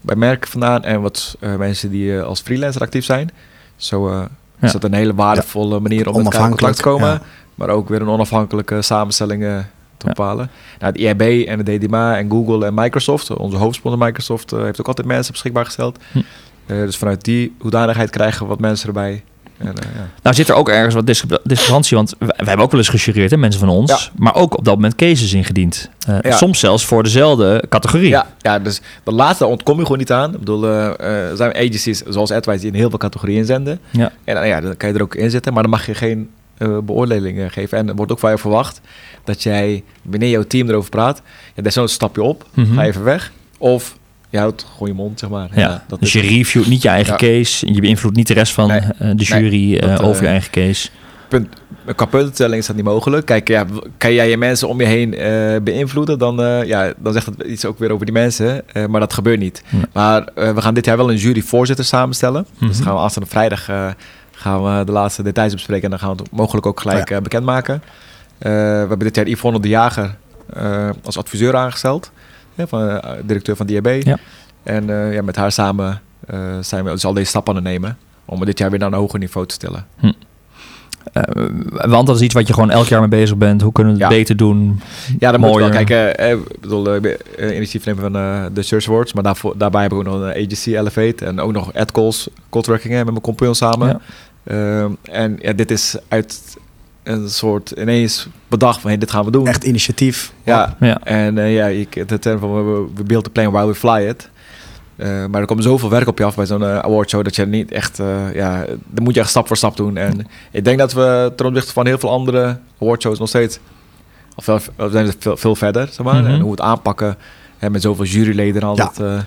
bij merken vandaan en wat eh, mensen die eh, als freelancer actief zijn. Zo eh, Ja. is dat een hele waardevolle manier om met elkaar in contact te komen, ja. maar ook weer een onafhankelijke samenstelling te Ja. bepalen. Nou, het IAB en de DDMA en Google en Microsoft, onze hoofdsponsor Microsoft, eh, heeft ook altijd mensen beschikbaar gesteld. Hm. Eh, dus vanuit die hoedanigheid krijgen we wat mensen erbij. En, eh, ja. Nou zit er ook ergens wat discre- discrepantie, want we, we hebben ook wel eens gejureerd, hè, mensen van ons. Ja. Maar ook op dat moment cases ingediend. Ja. Soms zelfs voor dezelfde categorie. Ja, ja, dus de laatste ontkom je gewoon niet aan. Ik bedoel, er zijn agencies zoals AdWise die in heel veel categorieën inzenden. Ja. En ja, dan kan je er ook in zitten, maar dan mag je geen eh beoordelingen geven. En er wordt ook van je verwacht dat jij, wanneer jouw team erover praat, ja, daar zo'n stapje op, Mhm. ga even weg. Of je houdt gewoon je mond, zeg maar. Ja, dat dus is- je reviewt niet je eigen Ja. case. Je beïnvloedt niet de rest van Nee. eh, de jury eh, dat, over je eigen case. punt, qua puntentelling is dat niet mogelijk. Kijk, ja, kan jij je mensen om je heen beïnvloeden, dan, ja, dan zegt het iets ook weer over die mensen. maar dat gebeurt niet. Maar we gaan dit jaar wel een juryvoorzitter samenstellen. Dus Mhm. gaan we aanstaande vrijdag gaan we de laatste details bespreken. En dan gaan we het mogelijk ook gelijk Ja. eh, bekendmaken. Eh, we hebben dit jaar Yvonne de Jager eh, als adviseur aangesteld. van, directeur van DAB. Ja. En ja, met haar samen zijn we dus al deze stappen aan het nemen. Om dit jaar weer naar een hoger niveau te stellen. Eh, want dat is iets wat je gewoon elk jaar mee bezig bent. Hoe kunnen we het Ja. beter doen? Ja, dan moet je wel Mooier. kijken. eh, ik bedoel, eh, initiatiefnemer van de Search Awards. Maar daarvoor, daarbij heb ik ook nog een agency Elevate. En ook nog ad calls, cold met mijn compagnon samen. Ja. Ehm, en ja, dit is uit een soort ineens bedacht van hey, dit gaan we doen. Echt initiatief. Ja, Ja. en eh, ja, ik, de term van we, build the plane while we fly it. Eh, maar er komt zoveel werk op je af bij zo'n eh, awardshow dat je niet echt, eh, ja, dan moet je echt stap voor stap doen. En ik denk dat we ten opzichte van heel veel andere awardshows nog steeds, of we zijn veel, veel verder, zeg maar. Mhm. En hoe we het aanpakken hè, met zoveel juryleden en al Ja. dat,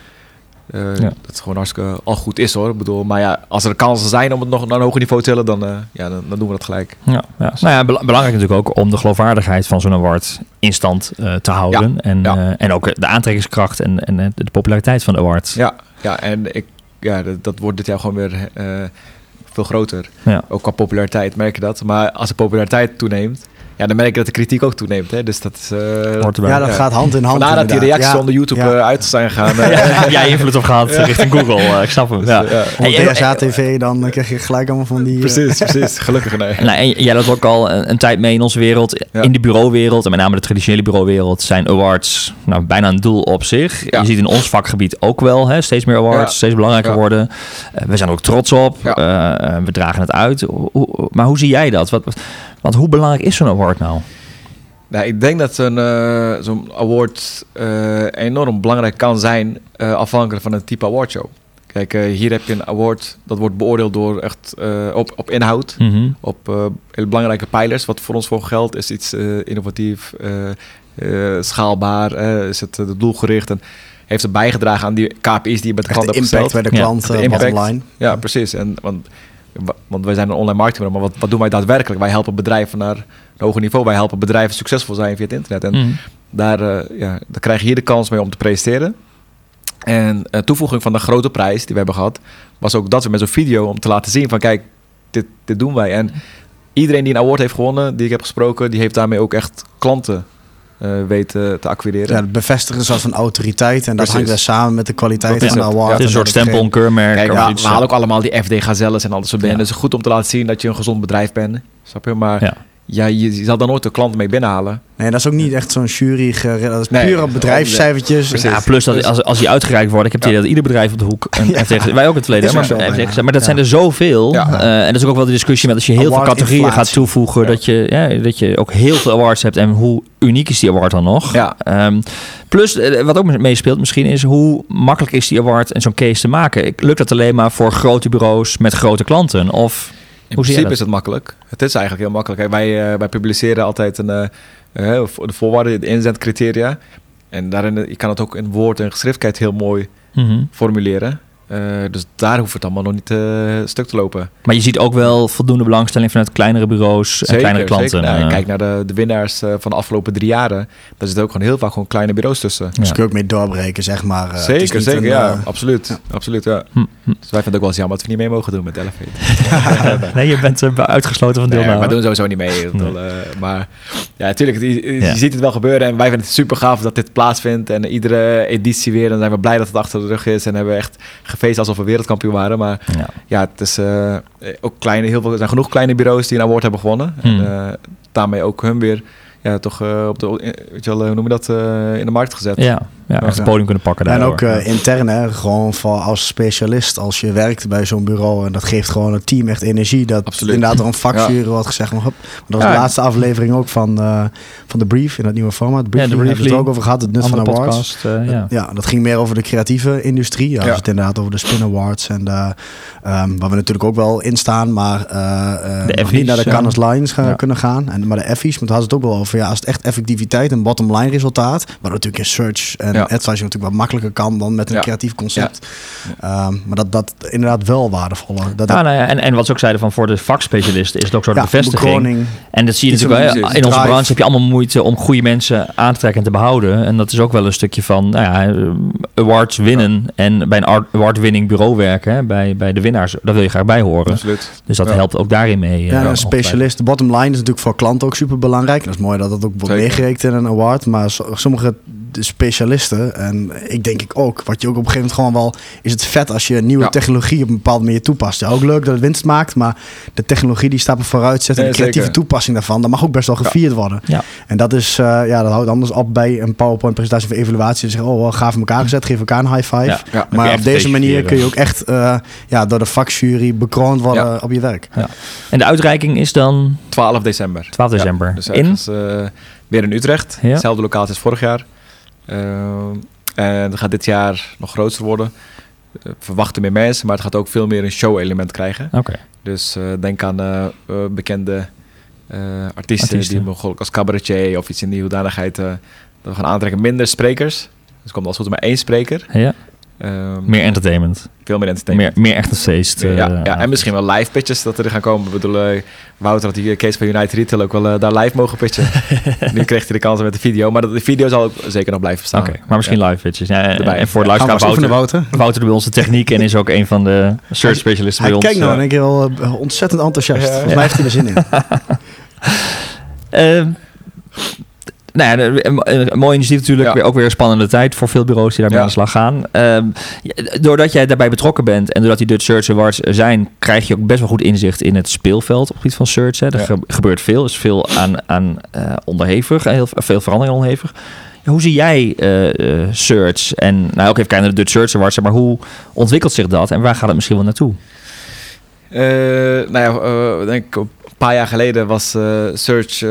eh, Ja. dat het gewoon hartstikke al goed is hoor. Ik bedoel, maar ja, als er kansen zijn om het nog naar een hoger niveau te tillen, dan, eh, ja, dan, dan doen we dat gelijk. Ja, ja. Nou ja, bela- belangrijk natuurlijk ook om de geloofwaardigheid van zo'n award in stand eh, te houden. En, ja. eh, en ook de aantrekkingskracht en, en de populariteit van de award. Ja, ja en ik, ja, dat, dat wordt dit jaar gewoon weer eh, veel groter. Ja. Ook qua populariteit merk je dat. Maar als de populariteit toeneemt, ja, dan merk je dat de kritiek ook toeneemt. Hè? Dus dat is... eh, Hoort erbij. Ja, dat Ja. gaat hand in hand. Vandaar dat die reacties Ja. onder YouTube Ja. eh, uit zijn gaan. eh. [LAUGHS] Ja, heb jij invloed op gehad richting Google? eh, ik snap hem. Ja. Dus, ja. Op Hey, en- DSA TV, dan krijg je gelijk allemaal van die... Precies, [LAUGHS] precies. Gelukkig nee. Nou, en jij loopt ook al een, een tijd mee in onze wereld. Ja. In de bureauwereld, en met name de traditionele bureauwereld, zijn awards nou, bijna een doel op zich. Ja. Je ziet in ons vakgebied ook wel hè, steeds meer awards, Ja. steeds belangrijker Ja. worden. We zijn er ook trots op. Ja. We dragen het uit. Hoe- hoe- maar hoe zie jij dat? Wat, want hoe belangrijk is zo'n award nou? Nou, ik denk dat zo'n eh, zo'n award eh, enorm belangrijk kan zijn, eh, afhankelijk van het type awardshow. Kijk, hier heb je een award dat wordt beoordeeld door echt eh, op, op inhoud. Mhm. op eh, hele belangrijke pijlers. Wat voor ons voor geldt is iets eh, innovatief, eh, eh, schaalbaar, eh, is het doelgericht en heeft het bijgedragen aan die KPI's die je met de klant de hebt impact gesteld. bij de Ja, klant, de eh, impact. bottom line. Ja, precies. En, want, wa- want wij zijn een online marketing, maar wat, wat doen wij daadwerkelijk? Wij helpen bedrijven naar een hoger niveau. Wij helpen bedrijven succesvol zijn via het internet. En Mhm. daar, eh, ja, daar krijg je hier de kans mee om te presenteren. En eh, toevoeging van de grote prijs die we hebben gehad, was ook dat we met zo'n video om te laten zien van kijk, dit, dit doen wij. En iedereen die een award heeft gewonnen, die ik heb gesproken, die heeft daarmee ook echt klanten eh, weet te acquireren. Ja, het bevestigen zoals van autoriteit. En dat Precies. hangt weer samen met de kwaliteit van de het. award. Ja, Het is een En soort stempel, een keurmerk. Kijk, of we, halen ook allemaal die FD Gazelles en al dat soort dingen. Ja. Dus het is goed om te laten zien dat je een gezond bedrijf bent. Snap je? Maar Ja. je, zal dan nooit de klant mee binnenhalen. Nee, dat is ook niet echt zo'n jury. Dat is Nee, puur op bedrijfscijfertjes. Ja, plus dat als, als die uitgereikt worden, ik heb het idee dat ieder bedrijf op de hoek een [LAUGHS] Ja. FTG, wij ook in het verleden, maar, gezet, maar dat zijn er zoveel. Ja. Eh, en dat is ook wel de discussie met als je heel veel categorieën gaat toevoegen, Ja. dat, je, ja, dat je ook heel veel awards hebt en hoe uniek is die award dan nog. Ja. Ehm, plus, eh, wat ook meespeelt misschien is hoe makkelijk is die award en zo'n case te maken. Lukt dat alleen maar voor grote bureaus met grote klanten? Of In Hoe principe is het makkelijk. Het is eigenlijk heel makkelijk. Kijk, wij, eh, wij publiceren altijd een, eh, eh, de voorwaarden, de inzendcriteria. En daarin, je kan het ook in woord en geschriftheid heel mooi Mhm. formuleren. Eh, dus daar hoeft het allemaal nog niet eh, stuk te lopen. Maar je ziet ook wel voldoende belangstelling vanuit kleinere bureaus en kleinere klanten. Nou, Eh, kijk naar de, de winnaars van de afgelopen drie jaren. Daar zitten ook gewoon heel vaak gewoon kleine bureaus tussen. Dus Ja. kun je ook mee doorbreken, zeg maar. Eh, het is zeker, zeker. een, ja, absoluut. absoluut ja. Hm, hm. Dus wij vinden het ook wel eens jammer dat we niet mee mogen doen met Elevate. [LAUGHS] Nee, je bent uitgesloten van Nee, deelname. maar doen sowieso niet mee. Bedoel, maar ja, natuurlijk, je, je Ja. ziet het wel gebeuren. En wij vinden het super gaaf dat dit plaatsvindt. En iedere editie weer. Dan zijn we blij dat het achter de rug is. En hebben we echt gefeest alsof we wereldkampioen waren. Maar Ja. ja, het is eh, ook kleine, heel veel, er zijn genoeg kleine bureaus die een award hebben gewonnen. Hmm. En eh, daarmee ook hun weer ja, toch eh, op de, weet je wel, hoe noem je dat, in de markt gezet. Ja, ja, echt het podium kunnen pakken En daardoor. ook eh, intern, hè, gewoon voor als specialist, als je werkt bij zo'n bureau. En dat geeft gewoon het team echt energie. Dat Absoluut. inderdaad er een vakjury wordt gezegd. Maar, hop, maar dat was Ja. de laatste aflevering ook van, eh, van de Brief in dat nieuwe format. Ja, Briefing de hebben we het ook over gehad, het nut van awards. podcast, eh, ja. Ja, dat ging meer over de creatieve industrie. Ja, Ja. Dus het inderdaad over de Spin Awards. En de, ehm, waar we natuurlijk ook wel in staan, maar eh, eh, De niet naar de ja. Cannes Lines gaan, Ja. kunnen gaan. En, maar de Effies, maar daar hadden het ook wel over. Ja, als het echt effectiviteit en bottom line resultaat, wat natuurlijk in search en Ja. advertising natuurlijk wat makkelijker kan dan met een Ja. creatief concept. Ehm, maar dat dat inderdaad wel waardevoller. Dat, Ja, nou ja, en, en wat ze ook zeiden van voor de vakspecialisten is het ook zo'n ja, bevestiging. bekroning. En dat zie je natuurlijk wel. In onze drive. branche heb je allemaal moeite om goede mensen aan te trekken en te behouden. En dat is ook wel een stukje van nou ja, eh, awards winnen. En bij een award-winning bureau werken, hè, bij, bij de winnaars, daar wil je graag bij horen. Absoluut. Dus dat Ja. helpt ook daarin mee. eh, Ja, een specialist. De bottom line is natuurlijk voor klanten ook super belangrijk. Dat is mooi dat dat ook wordt meegerekend in een award. Maar so- sommige de specialisten, en ik denk ik ook, wat je ook op een gegeven moment gewoon wel, is het vet als je een nieuwe Ja. technologie op een bepaalde manier toepast. Ja, ook leuk dat het winst maakt, maar de technologie die stappen vooruit zet en Nee, de creatieve zeker. toepassing daarvan, dat mag ook best wel Ja. gevierd worden. Ja. En dat is, eh, ja, dat houdt anders op bij een PowerPoint-presentatie voor evaluatie. En zeggen, oh, wel gaaf in elkaar gezet, geef elkaar een high five. Ja. Ja. kun Maar op deze manier kun je ook echt eh, ja, door de vakjury bekroond worden Ja. op je werk. En de uitreiking is dan 12 december. 12 december. Ja, dus in? eh, weer in Utrecht. Ja. Hetzelfde locatie als vorig jaar. En dat gaat dit jaar nog groter worden. Eh, verwachten meer mensen, maar het gaat ook veel meer een show-element krijgen. Oké. Dus eh, denk aan eh, eh, bekende eh, artiesten, Artiesten. die mogelijk als cabaretier of iets in die hoedanigheid eh, dat we gaan aantrekken. Minder sprekers. Dus er komt als goed maar één spreker. Ja. Ehm, Meer entertainment. veel meer entertainment. Meer, meer echt een feest. ja, eh, ja, en misschien wel live pitches dat er gaan komen. Ik bedoel, eh, Wouter had die case van United Retail ook wel eh, daar live mogen pitchen. [LAUGHS] nu kreeg hij de kans met de video. Maar dat- de video zal ook zeker nog blijven bestaan. Oké, maar misschien live pitches. Ja, en, Erbij. en voor de luisteraar Wouter, Wouter? Wouter doet bij onze techniek en is ook een van de search specialisten Hij bij ons. kijkt nou eh. en ik wel eh, ontzettend enthousiast. Ja. Volgens mij heeft hij er zin in. [LAUGHS] Nou ja, een, mooi initiatief natuurlijk. Ja. Ook weer een spannende tijd voor veel bureaus die daarmee Ja. aan de slag gaan. Ehm, doordat jij daarbij betrokken bent en doordat die Dutch Search Awards zijn, krijg je ook best wel goed inzicht in het speelveld op het gebied van search. Hè. Er Ja. gebeurt veel, er is veel aan, aan eh, onderhevig, heel veel verandering onderhevig. Hoe zie jij eh, eh, search en nou ook even kijken naar de Dutch Search Awards, maar hoe ontwikkelt zich dat en waar gaat het misschien wel naartoe? Eh, nou ja, eh, denk ik een paar jaar geleden was eh, Search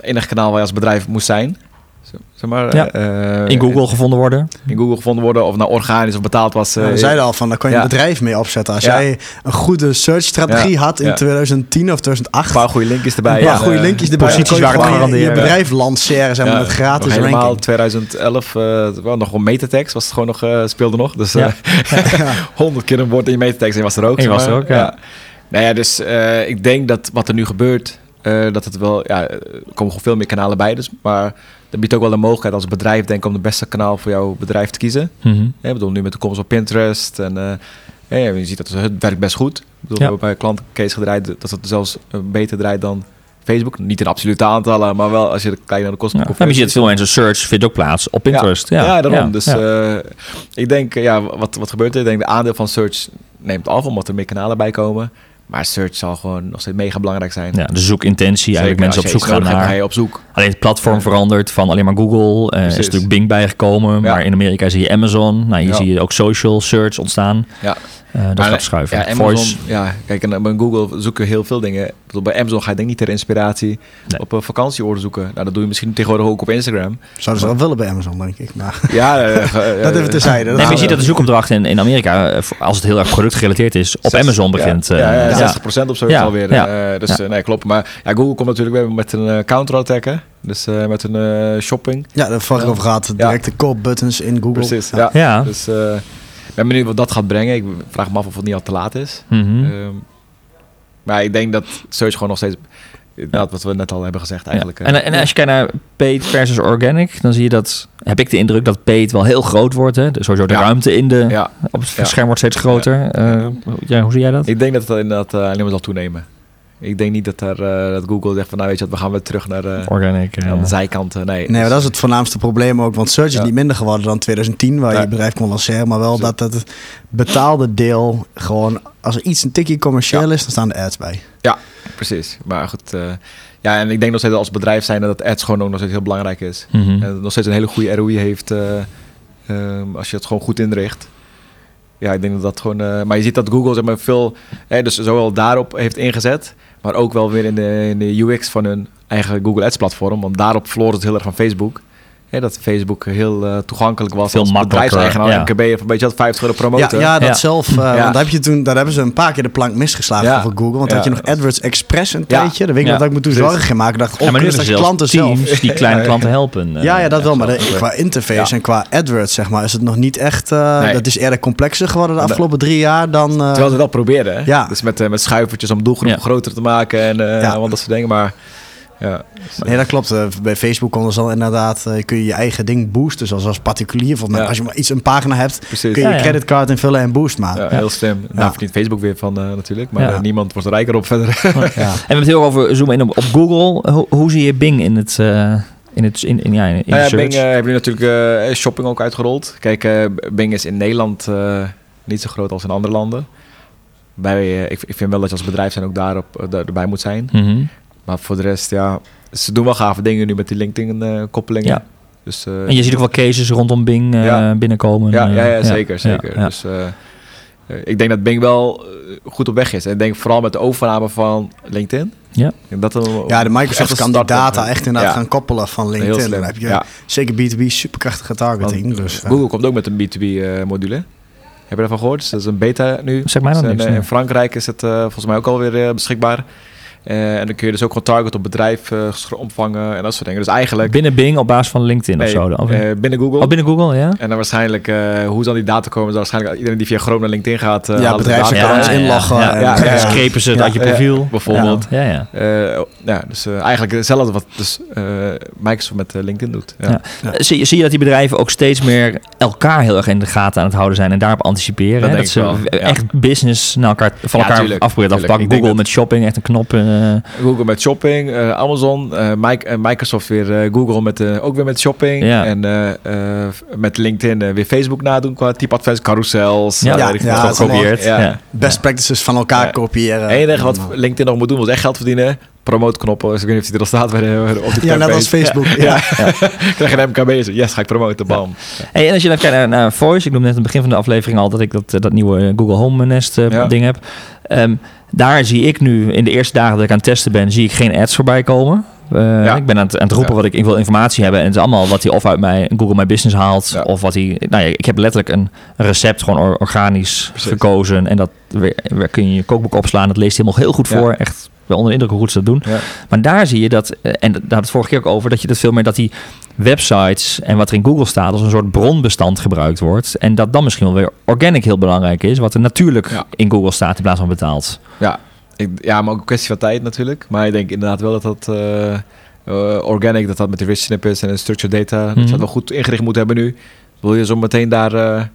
eh, enige kanaal waar je als bedrijf moest zijn. Zo- Zeg maar, Ja. eh, In Google gevonden worden? In Google gevonden worden, of nou organisch of betaald was. eh, Nou, we zeiden al van, daar kan je ja. een bedrijf mee opzetten. Als Ja. jij een goede search-strategie Ja. had in Ja. 2010 of een 2008... paar goede linkjes erbij. een paar goede eh, linkjes erbij. posities kon waren je, je bedrijf lanceren, zeg maar, ja, met gratis nog helemaal ranking. 2011, eh, wel nog een metatext was het gewoon nog, eh, speelde nog. Dus Ja. [LAUGHS] honderd keer een woord in je metatext en was er ook. En was er ook, ja. Nou ja, dus eh, ik denk dat wat er nu gebeurt, eh, dat het wel, ja, er komen gewoon veel meer kanalen bij. Dus, maar dat biedt ook wel de mogelijkheid als bedrijf, denk ik, om het beste kanaal voor jouw bedrijf te kiezen. Mhm. Ja, ik bedoel, nu met de komst op Pinterest. En eh, ja, je ziet dat het werkt best goed. Ik bedoel, Ja. we hebben bij klanten case gedraaid dat het zelfs eh, beter draait dan Facebook. Niet in absolute aantallen, maar wel als je kijkt naar de kosten. Ja. Maar je ziet veel mensen search vindt ook plaats op Pinterest. Ja, Ja, daarom. Dus eh, ik denk, eh, ja, wat, wat gebeurt er? Ik denk, de aandeel van search neemt af, omdat er meer kanalen bij komen. Maar search zal gewoon nog steeds mega belangrijk zijn. Ja, de zoekintentie, eigenlijk mensen op zoek gaan naar... ga je op zoek. Alleen het platform Ja. verandert van alleen maar Google. Eh, er is Precies. natuurlijk Bing bijgekomen, Ja. maar in Amerika zie je Amazon. Nou, hier Ja. zie je ook social search ontstaan. Ja. Eh, dat Maar, gaat schuiven. Ja, Amazon, Voice. ja, kijk, en bij Google zoeken heel veel dingen. Bij Amazon ga je denk ik niet ter inspiratie Nee. op een vakantieoorden zoeken. Nou, dat doe je misschien tegenwoordig ook op Instagram. Zouden ze wel willen bij Amazon, denk ik. Maar [LAUGHS] Ja, [LAUGHS] eh, eh, dat even terzijde. Nee, maar je ziet dat de zoekopdracht in, in Amerika, eh, als het heel erg productgerelateerd is, op Zes- Amazon ja, begint. eh, Ja, ja, ja. 60% of zo is Ja, alweer. ja. eh, dus Ja. eh, nee, klopt. Maar ja, Google komt natuurlijk weer met een uh, counter-attack. hè. Dus eh, met een eh, shopping. Ja, daar vorige over gehad. Directe koop-buttons in Google. Precies, Ja. ja. Ja. Dus eh, ik ben benieuwd wat dat gaat brengen. Ik vraag me af of het niet al te laat is. Mhm. Ehm, maar ik denk dat search gewoon nog steeds... Inderdaad, wat we net al hebben gezegd eigenlijk. Ja. eh, En, en als je kijkt naar paid versus organic, dan zie je dat, heb ik de indruk dat paid wel heel groot wordt. Hè? Dus sowieso de Ja. ruimte in de, ja, op het Ja. scherm wordt steeds groter. Eh, ja, hoe zie jij dat? ik denk dat het inderdaad eh, alleen maar zal toenemen. Ik denk niet dat, er, eh, dat Google zegt van nou weet je wat, we gaan weer terug naar, de Organic. aan de zijkanten. Nee, Nee, maar dat is het voornaamste probleem ook. Want search is Ja. niet minder geworden dan 2010, waar je Nee. je bedrijf kon lanceren. Maar wel Zo. dat het betaalde deel gewoon... Als er iets een tikje commercieel Ja. is, dan staan de ads bij. Precies. Maar goed, eh, ja, en ik denk nog steeds als bedrijf zijn dat ads gewoon ook nog steeds heel belangrijk is. mhm. En dat het nog steeds een hele goede ROI heeft eh, ehm, als je het gewoon goed inricht. Ja, ik denk dat dat gewoon... eh, maar je ziet dat Google zeg maar veel... Hè, dus zowel daarop heeft ingezet... maar ook wel weer in de, in de UX van hun eigen Google Ads platform. Want daarop verloor het heel erg van Facebook. Hè, dat Facebook heel eh, toegankelijk was Veel als bedrijfseigenaar. ja. MKB van weet je wat, 50 euro promoten. Ja, ja, dat Ja. zelf. eh, Ja. Want daar, heb je toen, daar hebben ze een paar keer de plank misgeslagen Ja. voor Google. Want Ja. had je nog AdWords Express een Ja. tijdje. Dan weet ik nog dat ik me toen zorgen ging maken. dacht, ja, oh, maar nu dat klanten zelf. die kleine [LAUGHS] klanten helpen. eh, Ja, ja, dat wel. Maar de- qua interface Ja. en qua AdWords, zeg maar, is het nog niet echt... eh, Nee. Dat is eerder complexer geworden de afgelopen drie jaar dan... eh, Terwijl ze het wel probeerden. Hè? Ja. Dus met, met schuivertjes om doelgroep Ja. groter te maken. En eh Ja. allemaal dat soort dingen. Maar ja, Nee, dat klopt. Eh, Bij Facebook konden ze al inderdaad, eh, kun je je eigen ding boosten. Zoals als particulier. Volgens mij, Ja. als je maar iets een pagina hebt, precies. kun je je ja. creditcard invullen en boost maar. Ja, heel slim. Ja. Daar verdient Facebook weer van eh, natuurlijk. Maar Ja. niemand wordt er rijker op verder. [LAUGHS] Ja. En we hebben het heel over zoomen in op, op Google. Hoe, hoe zie je Bing in het, eh, in het in, in, ja, in, in Nou ja, search? Bing eh, hebben nu natuurlijk eh, shopping ook uitgerold. Kijk, eh, Bing is in Nederland eh, niet zo groot als in andere landen. Bij, eh, ik, ik vind wel dat je als bedrijf zijn ook daarop daar- erbij moet zijn. Mhm. Maar voor de rest, ja, ze doen wel gave dingen nu met die LinkedIn-koppelingen. Ja. Dus, eh, En je ziet ook wel cases rondom Bing eh, Ja. binnenkomen. Ja, eh, ja, ja zeker. zeker. ja, ja. Dus eh, eh, ik denk dat Bing wel eh, goed op weg is. En ik denk vooral met de overname van LinkedIn. Ja. Dat een- Ja, de Microsoft kan die data echt inderdaad Ja. gaan koppelen van Heel LinkedIn. slim. Dan heb je Ja. zeker B2B superkrachtige targeting. Want, dus, eh, Google komt ook met een B2B-module. Heb je daarvan gehoord? Dus dat is een beta nu. Zeg mij dan Dus, en, niks, eh, nee. In Frankrijk is het eh, volgens mij ook alweer uh, beschikbaar. Eh, en dan kun je dus ook gewoon target op bedrijf eh, omvangen en dat soort dingen. Dus eigenlijk Binnen Bing op basis van LinkedIn nee, of zo? dan? Of, eh, binnen Google. oh, binnen Google, ja? En dan waarschijnlijk, eh, hoe zal die data komen? Dan waarschijnlijk iedereen die via Chrome naar LinkedIn gaat. eh, Ja, bedrijfsaccounts data. inloggen Ja, en- ja, ja, ja, ja. screpen ze het Ja, uit je ja, profiel. Bijvoorbeeld. Ja, ja. Eh, ja, dus eh, eigenlijk hetzelfde wat dus, eh, Microsoft met LinkedIn doet. Ja. Ja. Ja. Zie, je- zie je dat die bedrijven ook steeds meer elkaar heel erg in de gaten aan het houden zijn en daarop anticiperen? Dat hè? ze wel, ja. echt business naar elkaar, van Ja, elkaar denk Google dat- met shopping, echt een knop. Eh, Google met shopping, eh, Amazon, eh, eh, Microsoft weer eh, Google met, eh, ook weer met shopping. Ja. En eh, eh, met LinkedIn weer Facebook nadoen qua type advers, carousels. Ja, ja, ja. Ja. Ja. best practices van elkaar Ja. kopiëren. Het enige wat LinkedIn nog moet doen was echt geld verdienen. Promote-knoppen. Dus ik weet niet of die er al staat bij de, op de Ja, net als. Facebook. Ja. Ja. Krijg je een MKB, zo, yes, ga ik promoten, bam. Hey, en als je dan kijkt naar, naar Voice, ik noemde net aan het begin van de aflevering al dat ik dat, dat nieuwe Google Home Nest eh, Ja. ding heb. Ehm, daar zie ik nu in de eerste dagen dat ik aan het testen ben, zie ik geen ads voorbij komen. Eh, Ja. Ik ben aan het, aan het roepen Ja. wat ik, ik wil informatie hebben. En het is allemaal wat hij of uit mijn Google My Business haalt. Ja. Of wat hij. Nou ja, ik heb letterlijk een recept gewoon or- organisch Precies. gekozen. En dat weer, weer kun je je kookboek opslaan. Dat leest helemaal heel goed Ja. voor. Echt onder de indruk hoe goed ze dat doen. Ja. Maar daar zie je dat, eh, en daar had het vorige keer ook over, dat je dat veel meer dat die websites en wat er in Google staat als een soort bronbestand gebruikt wordt. En dat dan misschien wel weer organic heel belangrijk is, wat er natuurlijk Ja. in Google staat in plaats van betaald. Ja, ik, ja, maar ook een kwestie van tijd natuurlijk. Maar ik denk inderdaad wel dat dat eh, eh, organic, dat dat met de rich snippets en de structured data, dat Mhm. dat wel goed ingericht moet hebben nu. Wil je zo meteen daar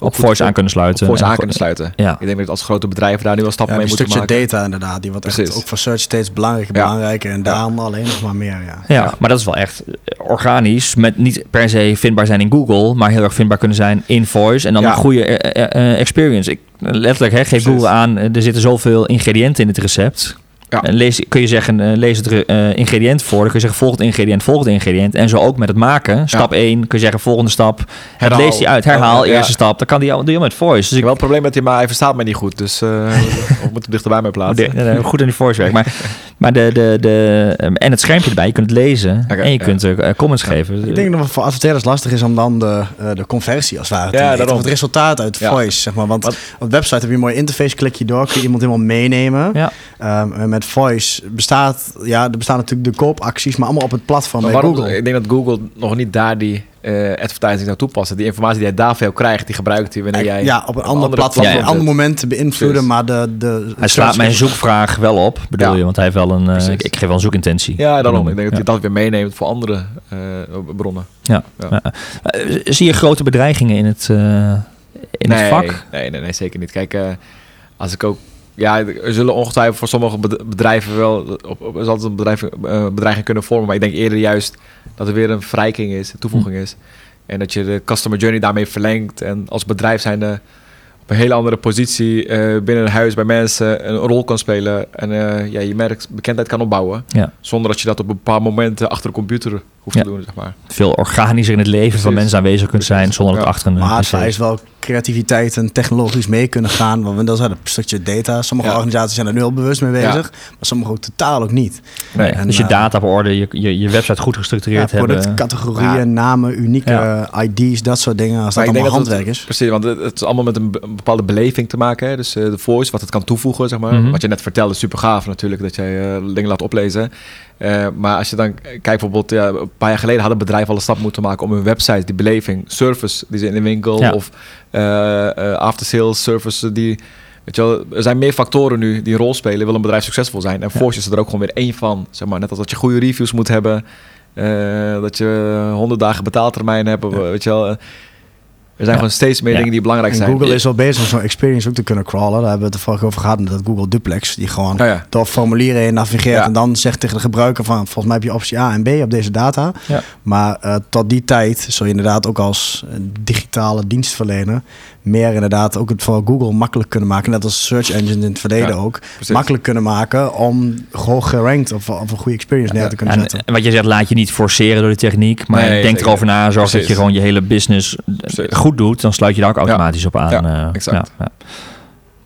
op voice aan kunnen sluiten. Voice En aan kunnen sluiten. Ja. Ik denk dat als grote bedrijven daar nu wel stappen Ja, mee moeten stukje maken. data inderdaad, die wordt echt ook voor search steeds belangrijker, Ja. belangrijker. En daarom alleen nog maar meer, ja. Ja, maar dat is wel echt eh, organisch. Met niet per se vindbaar zijn in Google, maar heel erg vindbaar kunnen zijn in voice. En dan Ja. een goede eh, eh, experience. Ik, letterlijk, hè, geef Precies. Google aan, er zitten zoveel ingrediënten in het recept. Ja. En lees, kun je zeggen, eh, lees het eh, ingrediënt voor. Dan kun je zeggen, volgend ingrediënt, volgend ingrediënt. En zo ook met het maken. Stap 1, kun je zeggen, volgende stap. Het leest hij uit, herhaal, Ja. eerste stap. Dan kan die al, doe je met voice. Dus Ik ik heb wel een probleem met die, maar hij verstaat mij niet goed. Dus eh [LAUGHS] we moeten hem dichterbij mee Oh, plaatsen. de- de- goed aan die voice werk. Maar, [LAUGHS] maar de, de, de, en het schermpje erbij, je kunt het lezen. En je ja. kunt comments geven. Ik denk dat het voor adverteerders lastig is om dan de, eh, de conversie als het ware te Ja, het resultaat uit Ja. voice, zeg maar. Want Wat- op de website heb je een mooie interface, klik je door, kun je iemand helemaal meenemen. Ja. Ehm, en met voice bestaat, ja, er bestaan natuurlijk de koopacties, maar allemaal op het platform Maar bij waarom, Google. Ik denk dat Google nog niet daar die eh advertising zou toepassen. Die informatie die hij daar veel krijgt, die gebruikt hij wanneer jij... ja, op een ander platform, op een ander moment te beïnvloeden, maar de... de Hij slaat mijn zoekvraag wel op, bedoel Ja. je? Want hij heeft wel een... eh, ik, ik geef wel een zoekintentie. Ja, daarom. Ik denk dat hij dat weer meeneemt voor andere eh, bronnen. Ja. Ja. Ja. Zie je grote bedreigingen in het, eh, in nee, het vak? Nee, nee, nee, zeker niet. Kijk, eh, als ik ook... Ja, er zullen ongetwijfeld voor sommige bed- bedrijven wel... Op, op, altijd een bedrijf, eh, bedreiging kunnen vormen. Maar ik denk eerder juist dat er weer een verrijking is, een toevoeging Hm. is. En dat je de customer journey daarmee verlengt. En als bedrijf zijn de op een hele andere positie eh, binnen een huis bij mensen een rol kan spelen. En eh, ja, je merkt bekendheid kan opbouwen. Ja. Zonder dat je dat op een bepaald moment achter een computer hoeft Ja. te doen, zeg maar. Veel organischer in het leven van mensen aanwezig kunt zijn zonder het Ja. achter een Maar het PC. vereist wel creativiteit en technologisch mee kunnen gaan. Want dat is een stukje data. Sommige Ja. organisaties zijn er nu al bewust mee Ja. bezig. Maar sommige ook totaal ook niet. Nee, En, dus je eh, data op orde, je, je, je website goed Ja, gestructureerd hebben. productcategorieën, Ja. namen, unieke Ja. ID's, dat soort dingen. Als Maar dat ik allemaal denk dat handwerk het, is. Precies, want het, is allemaal met een, be- een bepaalde beleving te maken. Hè? Dus eh, de voice, wat het kan toevoegen, zeg maar. Mhm. Wat je net vertelde, is super gaaf natuurlijk, dat jij eh, dingen laat oplezen. Eh, maar als je dan kijkt bijvoorbeeld, ja, een paar jaar geleden hadden bedrijven al een stap moeten maken om hun website, die beleving, service die ze in de winkel Ja. of eh eh, after sales service die... Weet je wel, er zijn meer factoren nu die een rol spelen, wil een bedrijf succesvol zijn. En Voice is er ook gewoon weer één van. Zeg maar. Net als dat je goede reviews moet hebben, eh, dat je honderd dagen betaaltermijn hebt, weet je wel. Er zijn Ja. gewoon steeds meer Ja. dingen die belangrijk En zijn. Google is al bezig om zo'n experience ook te kunnen crawlen. Daar hebben we het er vorige over gehad met dat Google Duplex. Die gewoon Oh ja. door formulieren heen navigeert. Ja. En dan zegt tegen de gebruiker van... volgens mij heb je optie A en B op deze data. Ja. Maar eh, tot die tijd zul je inderdaad ook als eh, digitale dienstverlener... meer inderdaad ook het voor Google makkelijk kunnen maken. Net als search engines in het verleden Ja, ook. precies. Makkelijk kunnen maken om hoog gerankt of, of een goede experience neer te kunnen En, zetten. en wat je zegt, laat je niet forceren door de techniek. Maar Nee, denk zeker. erover na. Zorg dat je gewoon je hele business Precies. Goed doet. Dan sluit je daar ook automatisch op aan. Ja, eh, exact.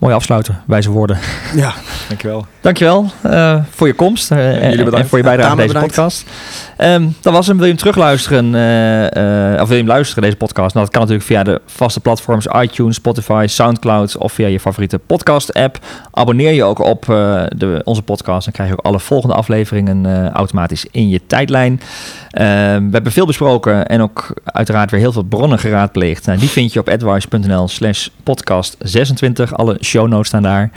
Mooi afsluiten, wijze woorden. Ja, Dankjewel. Dankjewel eh voor je komst eh, en, jullie bedankt. en voor je bijdrage aan deze bedankt. podcast. Ehm, dat was hem. Wil je hem terugluisteren? eh, eh, of wil je hem luisteren, deze podcast? Nou, dat kan natuurlijk via de vaste platforms iTunes, Spotify, Soundcloud of via je favoriete podcast-app. Abonneer je ook op eh, de, onze podcast. Dan krijg je ook alle volgende afleveringen eh, automatisch in je tijdlijn. Ehm, we hebben veel besproken en ook uiteraard weer heel veel bronnen geraadpleegd. Nou, die vind je op advice.nl slash podcast 26. Alle show notes staan daar.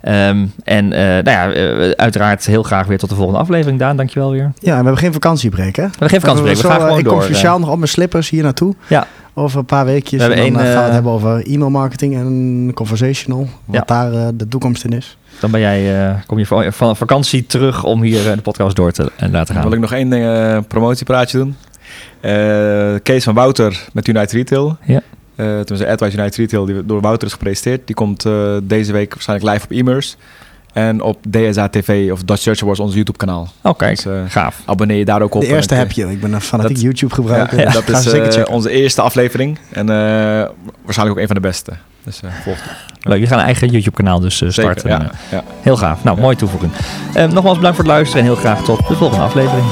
Ehm, en eh, nou ja, eh, uiteraard heel graag weer tot de volgende aflevering. Daan, dankjewel weer. We ja, en we hebben geen vakantiebreek, hè? hebben geen vakantiebreak, we gaan eh, gewoon ik door. kom eh. speciaal nog op mijn slippers hier naartoe. Ja. Over een paar weekjes. We En dan eh, gaan we eh, het hebben over e-mail marketing en conversational. Wat Ja. daar eh, de toekomst in is. Dan ben jij, eh, kom je van, van vakantie terug om hier eh, de podcast door te en laten Dan gaan. wil ik nog één eh, promotiepraatje doen. Eh Kees van Wouter met United Retail. Ja. Eh toen ze AdWise United Retail, die door Wouter is gepresenteerd. Die komt eh, deze week waarschijnlijk live op e-mailers. En op DSA TV of Dutch Search Awards, ons YouTube kanaal. Oh, Dus, eh, gaaf. abonneer je daar ook op. De eerste En heb ik, je. Ik ben een fanatiek dat- YouTube gebruiker. Ja, dus [LAUGHS] dat is zeker eh, onze eerste aflevering. En eh, waarschijnlijk ook een van de beste. Dus eh volg Leuk, je gaat een eigen YouTube-kanaal dus eh, Zeker, starten. ja, ja. Heel gaaf. Nou, mooie toevoeging. Nogmaals bedankt voor het luisteren en heel graag tot de volgende aflevering.